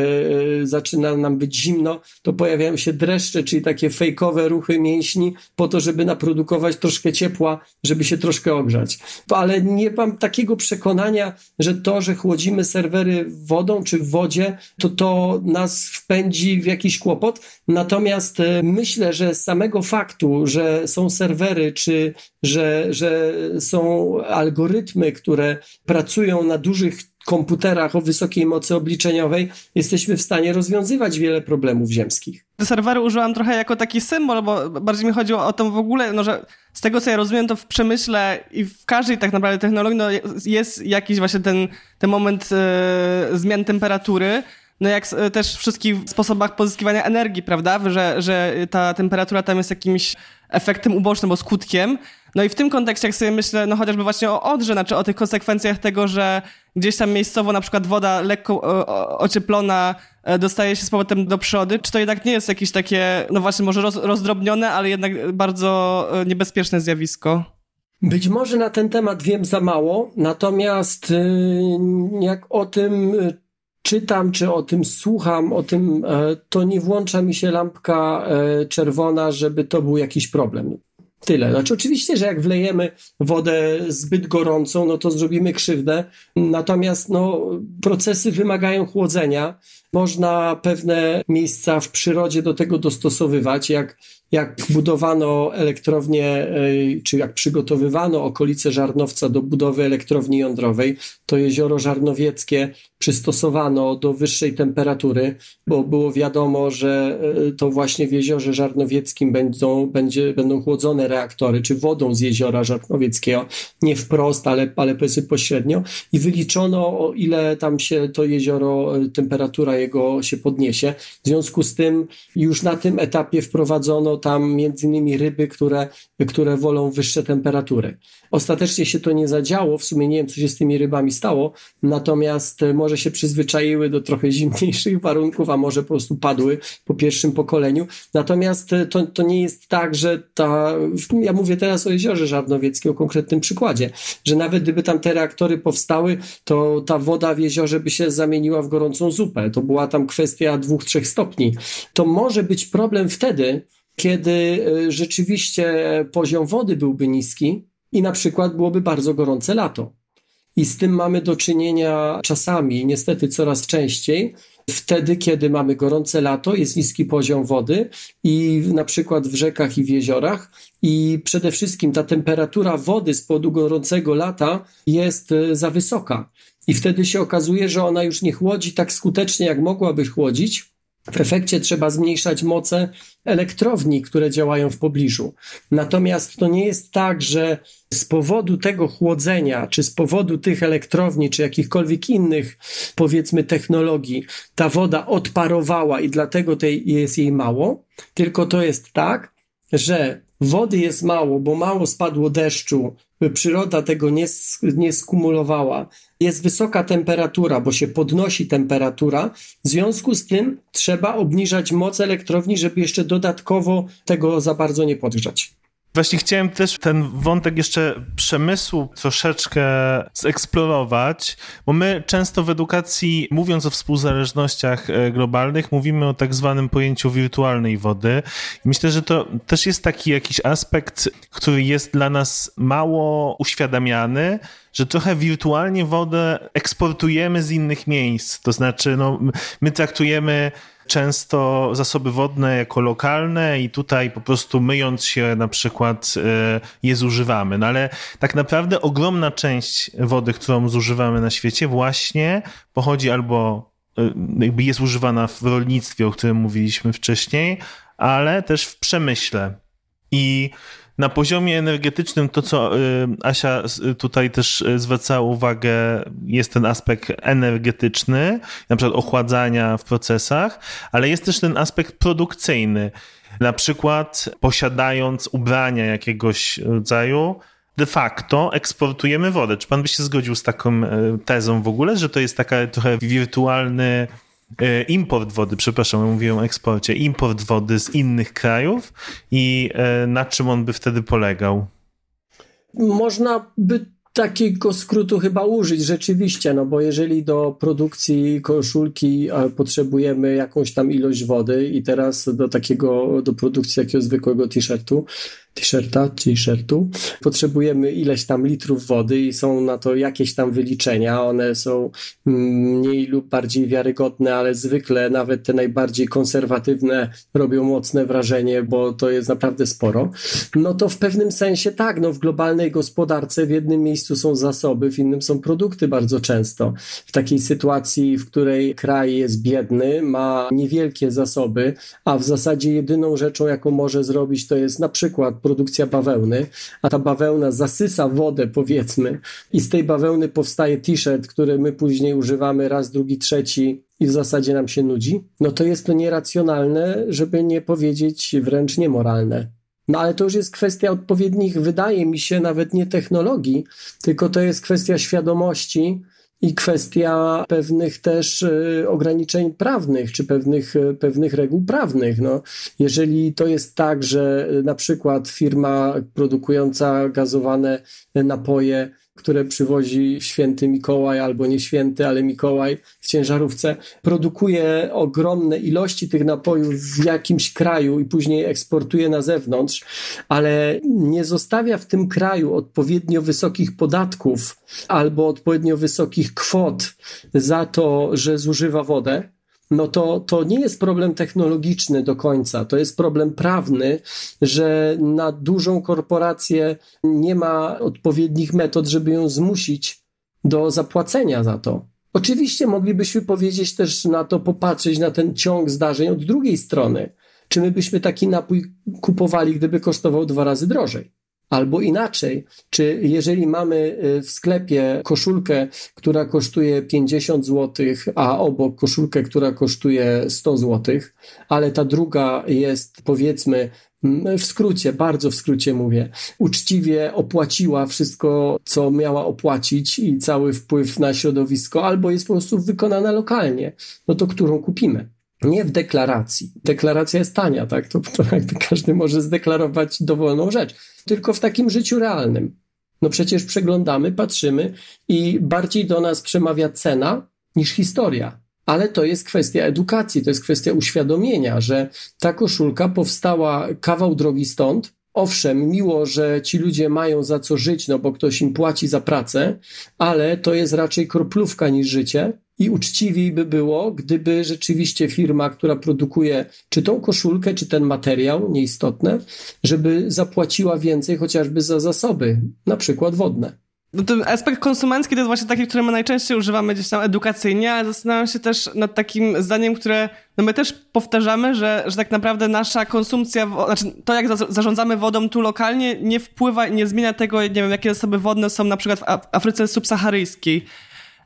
C: zaczyna nam być zimno, to pojawiają się dreszcze, czyli takie fejkowe ruchy mięśni po to, żeby naprodukować troszkę ciepła, żeby się troszkę ogrzać. Ale nie mam takiego przekonania, że to, że chłodzimy serwery wodą czy w wodzie, to to nas wpędzi w jakiś kłopot. Natomiast e, myślę, że z samego faktu, że są serwery, czy że, że są algorytmy, które pracują na dużych komputerach o wysokiej mocy obliczeniowej, jesteśmy w stanie rozwiązywać wiele problemów ziemskich.
A: Serwery użyłam trochę jako taki symbol, bo bardziej mi chodziło o to w ogóle, no, że z tego co ja rozumiem, to w przemyśle i w każdej tak naprawdę technologii no, jest jakiś właśnie ten, ten moment e, zmian temperatury, no jak też w wszystkich sposobach pozyskiwania energii, prawda? Że, że ta temperatura tam jest jakimś efektem ubocznym, bo skutkiem. No i w tym kontekście, jak sobie myślę, no chociażby właśnie o Odrze, znaczy o tych konsekwencjach tego, że gdzieś tam miejscowo na przykład woda lekko ocieplona e, dostaje się z powrotem do przody, czy to jednak nie jest jakieś takie, no właśnie może roz, rozdrobnione, ale jednak bardzo e, niebezpieczne zjawisko?
C: Być może na ten temat wiem za mało, natomiast y, jak o tym czytam, czy o tym słucham, o tym, e, to nie włącza mi się lampka e, czerwona, żeby to był jakiś problem. Tyle. Znaczy, oczywiście, że jak wlejemy wodę zbyt gorącą, no to zrobimy krzywdę. Natomiast no, procesy wymagają chłodzenia. Można pewne miejsca w przyrodzie do tego dostosowywać, jak jak budowano elektrownię, czy jak przygotowywano okolice Żarnowca do budowy elektrowni jądrowej, to jezioro Żarnowieckie przystosowano do wyższej temperatury, bo było wiadomo, że e, to właśnie w jeziorze Żarnowieckim będą, będzie, będą chłodzone reaktory, czy wodą z jeziora Żarnowieckiego, nie wprost, ale, ale pośrednio i wyliczono, o ile tam się to jezioro, e, temperatura jego się podniesie. W związku z tym już na tym etapie wprowadzono tam między innymi ryby, które, które wolą wyższe temperatury. Ostatecznie się to nie zadziało, w sumie nie wiem, co się z tymi rybami stało, natomiast może się przyzwyczaiły do trochę [laughs] zimniejszych warunków, a może po prostu padły po pierwszym pokoleniu. Natomiast to, to nie jest tak, że ta, ja mówię teraz o jeziorze Żarnowieckim, o konkretnym przykładzie, że nawet gdyby tam te reaktory powstały, to ta woda w jeziorze by się zamieniła w gorącą zupę. To była tam kwestia dwóch, trzech stopni. To może być problem wtedy, kiedy e, rzeczywiście poziom wody byłby niski i na przykład byłoby bardzo gorące lato. I z tym mamy do czynienia czasami, niestety coraz częściej, wtedy, kiedy mamy gorące lato, jest niski poziom wody i na przykład w rzekach i w jeziorach i przede wszystkim ta temperatura wody z powodu gorącego lata jest e, za wysoka. I wtedy się okazuje, że ona już nie chłodzi tak skutecznie, jak mogłaby chłodzić, w efekcie trzeba zmniejszać moce elektrowni, które działają w pobliżu. Natomiast to nie jest tak, że z powodu tego chłodzenia, czy z powodu tych elektrowni, czy jakichkolwiek innych, powiedzmy, technologii, ta woda odparowała i dlatego tej jest jej mało, tylko to jest tak, że wody jest mało, bo mało spadło deszczu, przyroda tego nie, nie skumulowała. Jest wysoka temperatura, bo się podnosi temperatura. W związku z tym trzeba obniżać moc elektrowni, żeby jeszcze dodatkowo tego za bardzo nie podgrzać.
B: Właśnie chciałem też ten wątek jeszcze przemysłu troszeczkę zeksplorować, bo my często w edukacji, mówiąc o współzależnościach e, globalnych, mówimy o tak zwanym pojęciu wirtualnej wody. I myślę, że to też jest taki jakiś aspekt, który jest dla nas mało uświadamiany, że trochę wirtualnie wodę eksportujemy z innych miejsc. To znaczy, no, my traktujemy często zasoby wodne jako lokalne i tutaj po prostu myjąc się na przykład e, je zużywamy. No ale tak naprawdę ogromna część wody, którą zużywamy na świecie właśnie pochodzi albo e, jakby jest używana w rolnictwie, o którym mówiliśmy wcześniej, ale też w przemyśle. I na poziomie energetycznym to, co y, Asia tutaj też y, zwracała uwagę, jest ten aspekt energetyczny, na przykład ochładzania w procesach, ale jest też ten aspekt produkcyjny. Na przykład posiadając ubrania jakiegoś rodzaju, de facto eksportujemy wodę. Czy pan by się zgodził z taką y, tezą w ogóle, że to jest taka trochę wirtualny import wody, przepraszam, mówiłem o eksporcie, import wody z innych krajów i e, na czym on by wtedy polegał?
C: Można by takiego skrótu chyba użyć rzeczywiście, no bo jeżeli do produkcji koszulki potrzebujemy jakąś tam ilość wody i teraz do takiego, do produkcji takiego zwykłego t-shirtu, t-shirta, t-shirtu. Potrzebujemy ileś tam litrów wody i są na to jakieś tam wyliczenia. One są mniej lub bardziej wiarygodne, ale zwykle nawet te najbardziej konserwatywne robią mocne wrażenie, bo to jest naprawdę sporo. No to w pewnym sensie tak, no w globalnej gospodarce w jednym miejscu są zasoby, w innym są produkty bardzo często. W takiej sytuacji, w której kraj jest biedny, ma niewielkie zasoby, a w zasadzie jedyną rzeczą, jaką może zrobić, to jest na przykład produkcja bawełny, a ta bawełna zasysa wodę, powiedzmy, i z tej bawełny powstaje t-shirt, który my później używamy raz, drugi, trzeci i w zasadzie nam się nudzi, no to jest to nieracjonalne, żeby nie powiedzieć wręcz niemoralne. No ale to już jest kwestia odpowiednich, wydaje mi się, nawet nie technologii, tylko to jest kwestia świadomości, i kwestia pewnych też e, ograniczeń prawnych, czy pewnych, e, pewnych reguł prawnych. No, jeżeli to jest tak, że e, na przykład firma produkująca gazowane napoje które przywozi święty Mikołaj albo nie święty, ale Mikołaj w ciężarówce, produkuje ogromne ilości tych napojów w jakimś kraju i później eksportuje na zewnątrz, ale nie zostawia w tym kraju odpowiednio wysokich podatków albo odpowiednio wysokich kwot za to, że zużywa wodę, no to, to nie jest problem technologiczny do końca, to jest problem prawny, że na dużą korporację nie ma odpowiednich metod, żeby ją zmusić do zapłacenia za to. Oczywiście moglibyśmy powiedzieć też na to, popatrzeć na ten ciąg zdarzeń od drugiej strony. Czy my byśmy taki napój kupowali, gdyby kosztował dwa razy drożej? Albo inaczej, czy jeżeli mamy y, w sklepie koszulkę, która kosztuje 50 zł, a obok koszulkę, która kosztuje 100 zł, ale ta druga jest powiedzmy w skrócie, bardzo w skrócie mówię, uczciwie opłaciła wszystko, co miała opłacić i cały wpływ na środowisko, albo jest po prostu wykonana lokalnie, no to którą kupimy? Nie w deklaracji. Deklaracja jest tania, tak? To, to każdy może zdeklarować dowolną rzecz. Tylko w takim życiu realnym. No przecież przeglądamy, patrzymy i bardziej do nas przemawia cena niż historia. Ale to jest kwestia edukacji, to jest kwestia uświadomienia, że ta koszulka powstała kawał drogi stąd. Owszem, miło, że ci ludzie mają za co żyć, no bo ktoś im płaci za pracę, ale to jest raczej kroplówka niż życie. I uczciwiej by było, gdyby rzeczywiście firma, która produkuje czy tą koszulkę, czy ten materiał, nieistotne, żeby zapłaciła więcej chociażby za zasoby, na przykład wodne.
A: No ten aspekt konsumencki to jest właśnie taki, który my najczęściej używamy gdzieś tam edukacyjnie, ale zastanawiam się też nad takim zdaniem, które no my też powtarzamy, że, że tak naprawdę nasza konsumpcja, znaczy to jak zarządzamy wodą tu lokalnie nie wpływa, nie zmienia tego, nie wiem, jakie zasoby wodne są na przykład w Afryce subsaharyjskiej.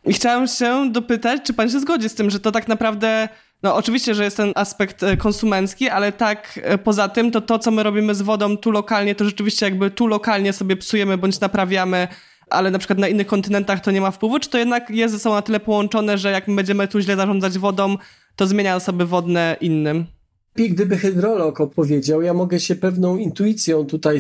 A: I się dopytać, czy pan się zgodzi z tym, że to tak naprawdę no oczywiście, że jest ten aspekt e, konsumencki, ale tak e, poza tym, to to, co my robimy z wodą tu lokalnie, to rzeczywiście jakby tu lokalnie sobie psujemy bądź naprawiamy ale na przykład na innych kontynentach to nie ma wpływu, czy to jednak jest ze sobą na tyle połączone, że jak my będziemy tu źle zarządzać wodą, to zmienia osoby wodne innym?
C: I gdyby hydrolog opowiedział, ja mogę się pewną intuicją tutaj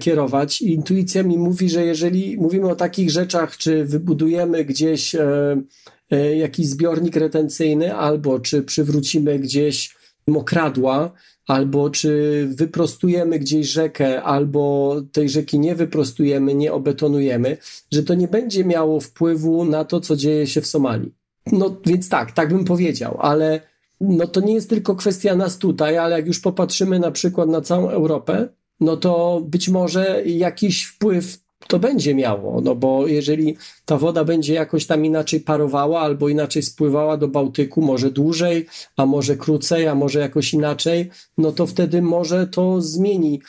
C: kierować. I intuicja mi mówi, że jeżeli mówimy o takich rzeczach, czy wybudujemy gdzieś e, e, jakiś zbiornik retencyjny, albo czy przywrócimy gdzieś mokradła, albo czy wyprostujemy gdzieś rzekę, albo tej rzeki nie wyprostujemy, nie obetonujemy, że to nie będzie miało wpływu na to, co dzieje się w Somalii. No więc tak, tak bym powiedział, ale no to nie jest tylko kwestia nas tutaj, ale jak już popatrzymy na przykład na całą Europę, no to być może jakiś wpływ to będzie miało, no bo jeżeli ta woda będzie jakoś tam inaczej parowała albo inaczej spływała do Bałtyku, może dłużej, a może krócej, a może jakoś inaczej, no to wtedy może to zmieni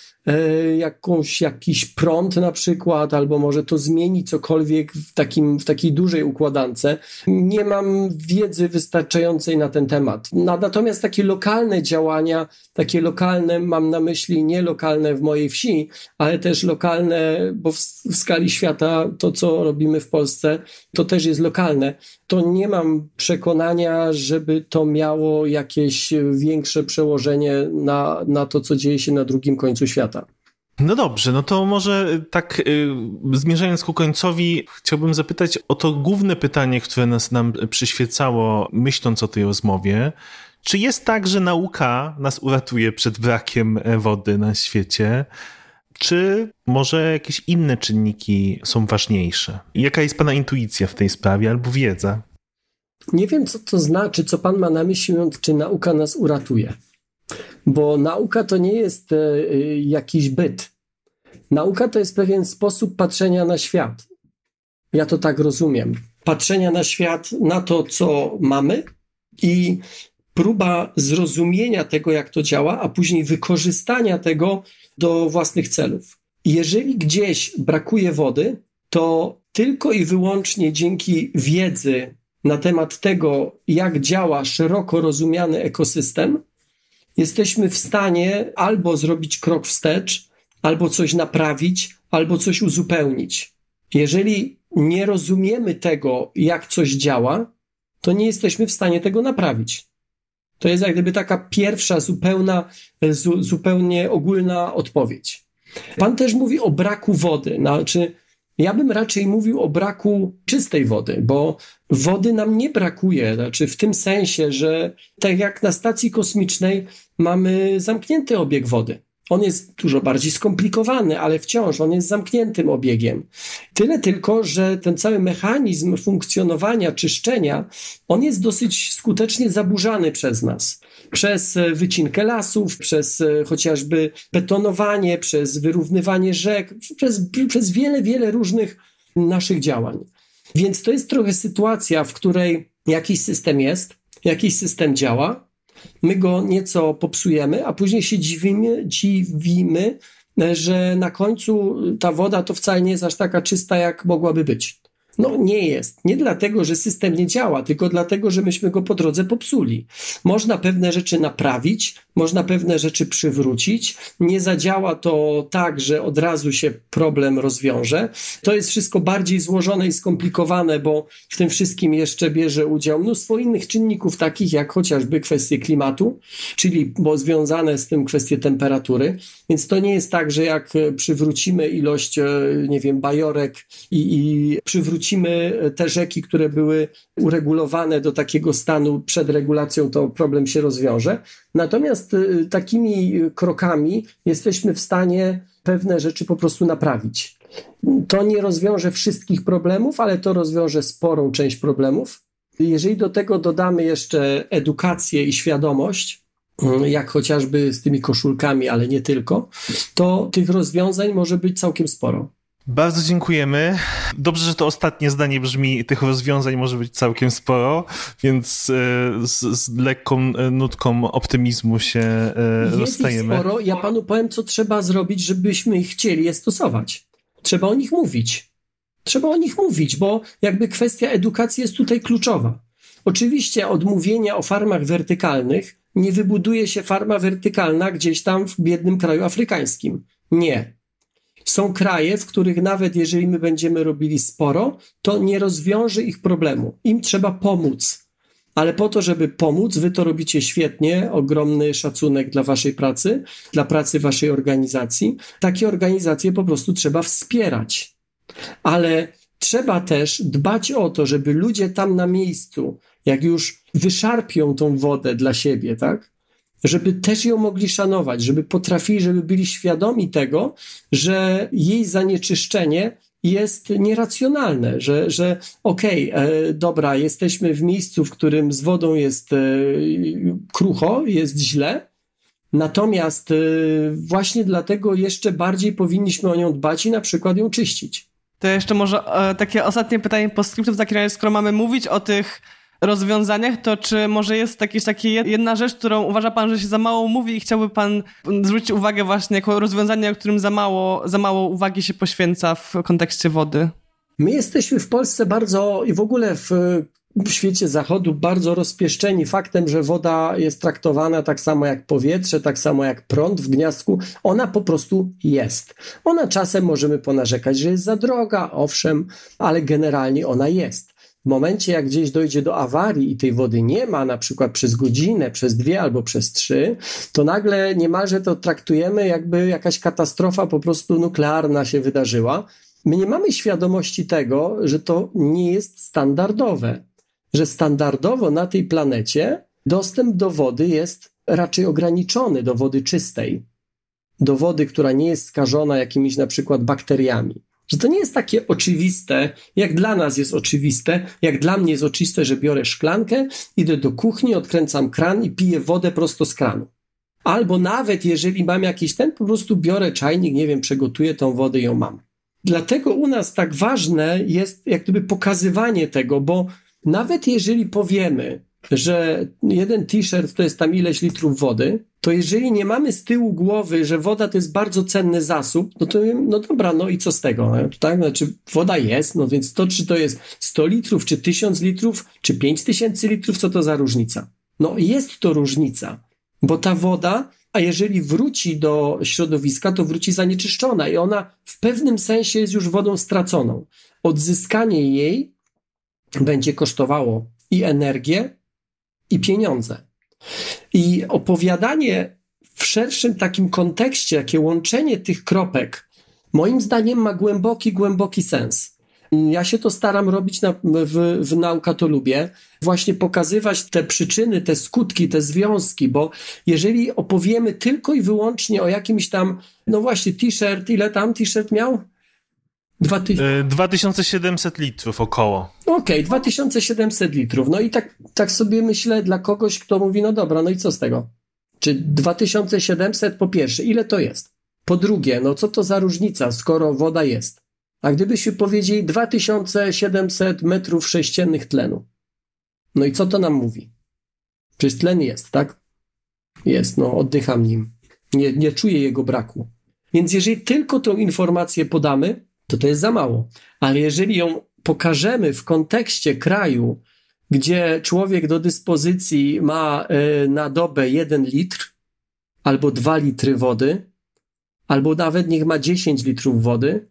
C: jakąś, jakiś prąd na przykład, albo może to zmieni cokolwiek w, takim, w takiej dużej układance. Nie mam wiedzy wystarczającej na ten temat. Natomiast takie lokalne działania, takie lokalne, mam na myśli nie lokalne w mojej wsi, ale też lokalne, bo w, w skali świata to, co robimy w Polsce, to też jest lokalne, to nie mam przekonania, żeby to miało jakieś większe przełożenie na, na to, co dzieje się na drugim końcu świata.
B: No dobrze, no to może tak y, zmierzając ku końcowi, chciałbym zapytać o to główne pytanie, które nas nam przyświecało, myśląc o tej rozmowie. Czy jest tak, że nauka nas uratuje przed brakiem wody na świecie? Czy może jakieś inne czynniki są ważniejsze? Jaka jest Pana intuicja w tej sprawie albo wiedza?
C: Nie wiem, co to znaczy, co Pan ma na myśli, czy nauka nas uratuje. Bo nauka to nie jest e, jakiś byt. Nauka to jest pewien sposób patrzenia na świat. Ja to tak rozumiem. Patrzenia na świat, na to, co mamy i próba zrozumienia tego, jak to działa, a później wykorzystania tego do własnych celów. Jeżeli gdzieś brakuje wody, to tylko i wyłącznie dzięki wiedzy na temat tego, jak działa szeroko rozumiany ekosystem, jesteśmy w stanie albo zrobić krok wstecz, albo coś naprawić, albo coś uzupełnić. Jeżeli nie rozumiemy tego, jak coś działa, to nie jesteśmy w stanie tego naprawić. To jest jak gdyby taka pierwsza, zupełna, zu, zupełnie ogólna odpowiedź. Pan też mówi o braku wody. Znaczy, ja bym raczej mówił o braku czystej wody, bo wody nam nie brakuje. Znaczy, w tym sensie, że tak jak na stacji kosmicznej mamy zamknięty obieg wody. On jest dużo bardziej skomplikowany, ale wciąż on jest zamkniętym obiegiem. Tyle tylko, że ten cały mechanizm funkcjonowania, czyszczenia, on jest dosyć skutecznie zaburzany przez nas. Przez e, wycinkę lasów, przez e, chociażby betonowanie, przez wyrównywanie rzek, przez, przez wiele, wiele różnych naszych działań. Więc to jest trochę sytuacja, w której jakiś system jest, jakiś system działa, my go nieco popsujemy, a później się dziwimy, dziwimy że na końcu ta woda to wcale nie jest aż taka czysta, jak mogłaby być. No nie jest. Nie dlatego, że system nie działa, tylko dlatego, że myśmy go po drodze popsuli. Można pewne rzeczy naprawić, można pewne rzeczy przywrócić. Nie zadziała to tak, że od razu się problem rozwiąże. To jest wszystko bardziej złożone i skomplikowane, bo w tym wszystkim jeszcze bierze udział mnóstwo innych czynników, takich jak chociażby kwestie klimatu, czyli bo związane z tym kwestie temperatury. Więc to nie jest tak, że jak przywrócimy ilość, e, nie wiem, bajorek i, i przywrócimy te rzeki, które były uregulowane do takiego stanu przed regulacją, to problem się rozwiąże. Natomiast y, takimi krokami jesteśmy w stanie pewne rzeczy po prostu naprawić. To nie rozwiąże wszystkich problemów, ale to rozwiąże sporą część problemów. Jeżeli do tego dodamy jeszcze edukację i świadomość, y, jak chociażby z tymi koszulkami, ale nie tylko, to tych rozwiązań może być całkiem sporo.
B: Bardzo dziękujemy. Dobrze, że to ostatnie zdanie brzmi, tych rozwiązań może być całkiem sporo, więc e, z, z lekką e, nutką optymizmu się e, Jest rozstajemy.
C: sporo. Ja panu powiem, co trzeba zrobić, żebyśmy chcieli je stosować. Trzeba o nich mówić. Trzeba o nich mówić, bo jakby kwestia edukacji jest tutaj kluczowa. Oczywiście od mówienia o farmach wertykalnych nie wybuduje się farma wertykalna gdzieś tam w biednym kraju afrykańskim. Nie są kraje, w których nawet jeżeli my będziemy robili sporo, to nie rozwiąże ich problemu. Im trzeba pomóc. Ale po to, żeby pomóc, wy to robicie świetnie, ogromny szacunek dla waszej pracy, dla pracy waszej organizacji. Takie organizacje po prostu trzeba wspierać. Ale trzeba też dbać o to, żeby ludzie tam na miejscu, jak już wyszarpią tą wodę dla siebie, tak? Żeby też ją mogli szanować, żeby potrafili, żeby byli świadomi tego, że jej zanieczyszczenie jest nieracjonalne, że, że okej, okay, e, dobra, jesteśmy w miejscu, w którym z wodą jest e, krucho, jest źle, natomiast e, właśnie dlatego jeszcze bardziej powinniśmy o nią dbać i na przykład ją czyścić.
A: To jeszcze może e, takie ostatnie pytanie po skryptu, skoro mamy mówić o tych rozwiązaniach, to czy może jest jakaś taka jedna rzecz, którą uważa pan, że się za mało mówi i chciałby pan zwrócić uwagę właśnie jako rozwiązanie, o którym za mało, za mało uwagi się poświęca w kontekście wody?
C: My jesteśmy w Polsce bardzo i w ogóle w w świecie zachodu bardzo rozpieszczeni faktem, że woda jest traktowana tak samo jak powietrze, tak samo jak prąd w gniazdku. Ona po prostu jest. Ona czasem możemy ponarzekać, że jest za droga, owszem, ale generalnie ona jest. W momencie, jak gdzieś dojdzie do awarii i tej wody nie ma, na przykład przez godzinę, przez dwie albo przez trzy, to nagle niemalże to traktujemy, jakby jakaś katastrofa po prostu nuklearna się wydarzyła. My nie mamy świadomości tego, że to nie jest standardowe, że standardowo na tej planecie dostęp do wody jest raczej ograniczony, do wody czystej, do wody, która nie jest skażona jakimiś na przykład bakteriami że to nie jest takie oczywiste, jak dla nas jest oczywiste, jak dla mnie jest oczywiste, że biorę szklankę, idę do kuchni, odkręcam kran i piję wodę prosto z kranu. Albo nawet jeżeli mam jakiś ten, po prostu biorę czajnik, nie wiem, przegotuję tą wodę i ją mam. Dlatego u nas tak ważne jest jak gdyby pokazywanie tego, bo nawet jeżeli powiemy, że jeden t-shirt to jest tam ileś litrów wody, to jeżeli nie mamy z tyłu głowy, że woda to jest bardzo cenny zasób, no to no dobra, no i co z tego, tak? Znaczy woda jest, no więc to czy to jest 100 litrów, czy 1000 litrów, czy 5000 litrów, co to za różnica? No jest to różnica, bo ta woda, a jeżeli wróci do środowiska, to wróci zanieczyszczona i ona w pewnym sensie jest już wodą straconą. Odzyskanie jej będzie kosztowało i energię, i pieniądze. I opowiadanie w szerszym takim kontekście, jakie łączenie tych kropek, moim zdaniem ma głęboki, głęboki sens. Ja się to staram robić na, w, w nauka to lubię, właśnie pokazywać te przyczyny, te skutki, te związki, bo jeżeli opowiemy tylko i wyłącznie o jakimś tam, no właśnie, t-shirt, ile tam t-shirt miał?
B: 2700 e, litrów około.
C: Okej, okay, 2700 litrów. No i tak, tak sobie myślę dla kogoś, kto mówi, no dobra, no i co z tego? Czy 2700 po pierwsze, ile to jest? Po drugie, no co to za różnica, skoro woda jest? A gdybyśmy powiedzieli 2700 metrów sześciennych tlenu, no i co to nam mówi? Przecież tlen jest, tak? Jest, no oddycham nim. Nie, nie czuję jego braku. Więc jeżeli tylko tą informację podamy, to to jest za mało. Ale jeżeli ją pokażemy w kontekście kraju, gdzie człowiek do dyspozycji ma e, na dobę jeden litr albo dwa litry wody, albo nawet niech ma 10 litrów wody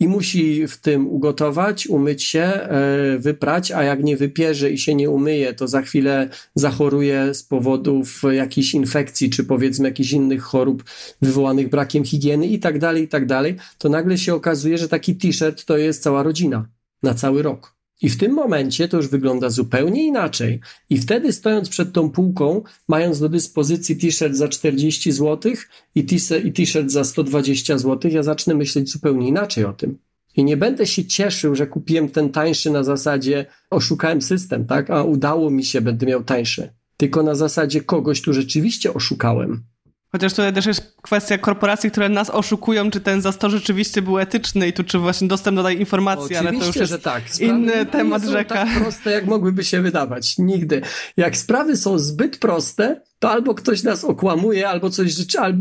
C: i musi w tym ugotować, umyć się, e, wyprać, a jak nie wypierze i się nie umyje, to za chwilę zachoruje z powodów jakichś infekcji, czy powiedzmy jakichś innych chorób wywołanych brakiem higieny i tak dalej, i tak dalej, to nagle się okazuje, że taki t-shirt to jest cała rodzina na cały rok. I w tym momencie to już wygląda zupełnie inaczej. I wtedy stojąc przed tą półką, mając do dyspozycji t-shirt za 40 zł i t-shirt za 120 zł, ja zacznę myśleć zupełnie inaczej o tym. I nie będę się cieszył, że kupiłem ten tańszy na zasadzie oszukałem system, tak? A udało mi się, będę miał tańszy. Tylko na zasadzie kogoś tu rzeczywiście oszukałem.
A: Chociaż tutaj też jest kwestia korporacji, które nas oszukują, czy ten zastor rzeczywiście był etyczny i tu czy właśnie dostęp do tej informacji,
C: Oczywiście,
A: ale to już jest
C: że tak.
A: Sprawy inny temat
C: nie
A: rzeka.
C: tak proste, jak mogłyby się wydawać. Nigdy. Jak sprawy są zbyt proste, to albo ktoś nas okłamuje, albo coś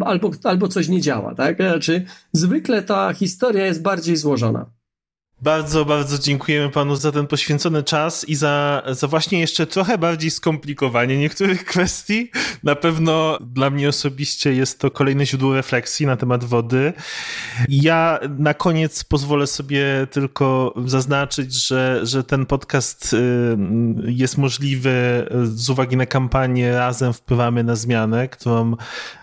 C: albo, albo coś nie działa, tak? Znaczy, zwykle ta historia jest bardziej złożona.
B: Bardzo, bardzo dziękujemy panu za ten poświęcony czas i za, za właśnie jeszcze trochę bardziej skomplikowanie niektórych [laughs] kwestii. Na pewno dla mnie osobiście jest to kolejne źródło refleksji na temat wody. Ja na koniec pozwolę sobie tylko zaznaczyć, że, że ten podcast y, jest możliwy z uwagi na kampanię Razem wpływamy na zmianę, którą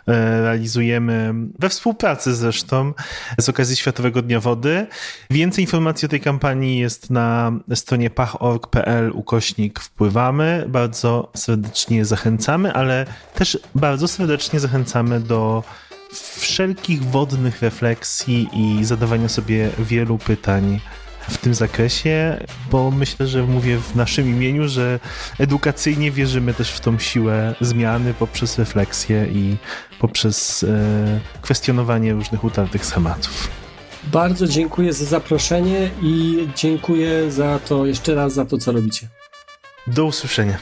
B: realizujemy we współpracy zresztą z okazji Światowego Dnia Wody. Więcej informacji o tej kampanii jest na stronie pach.org.pl ukośnik wpływamy. Bardzo serdecznie zachęcamy, ale też bardzo serdecznie zachęcamy do wszelkich wodnych refleksji i zadawania sobie wielu pytań w tym zakresie, bo myślę, że mówię w naszym imieniu, że edukacyjnie wierzymy też w tą siłę zmiany poprzez refleksję i poprzez e, kwestionowanie różnych utartych schematów.
C: Bardzo dziękuję za zaproszenie i dziękuję za to jeszcze raz za to, co robicie.
B: Do usłyszenia.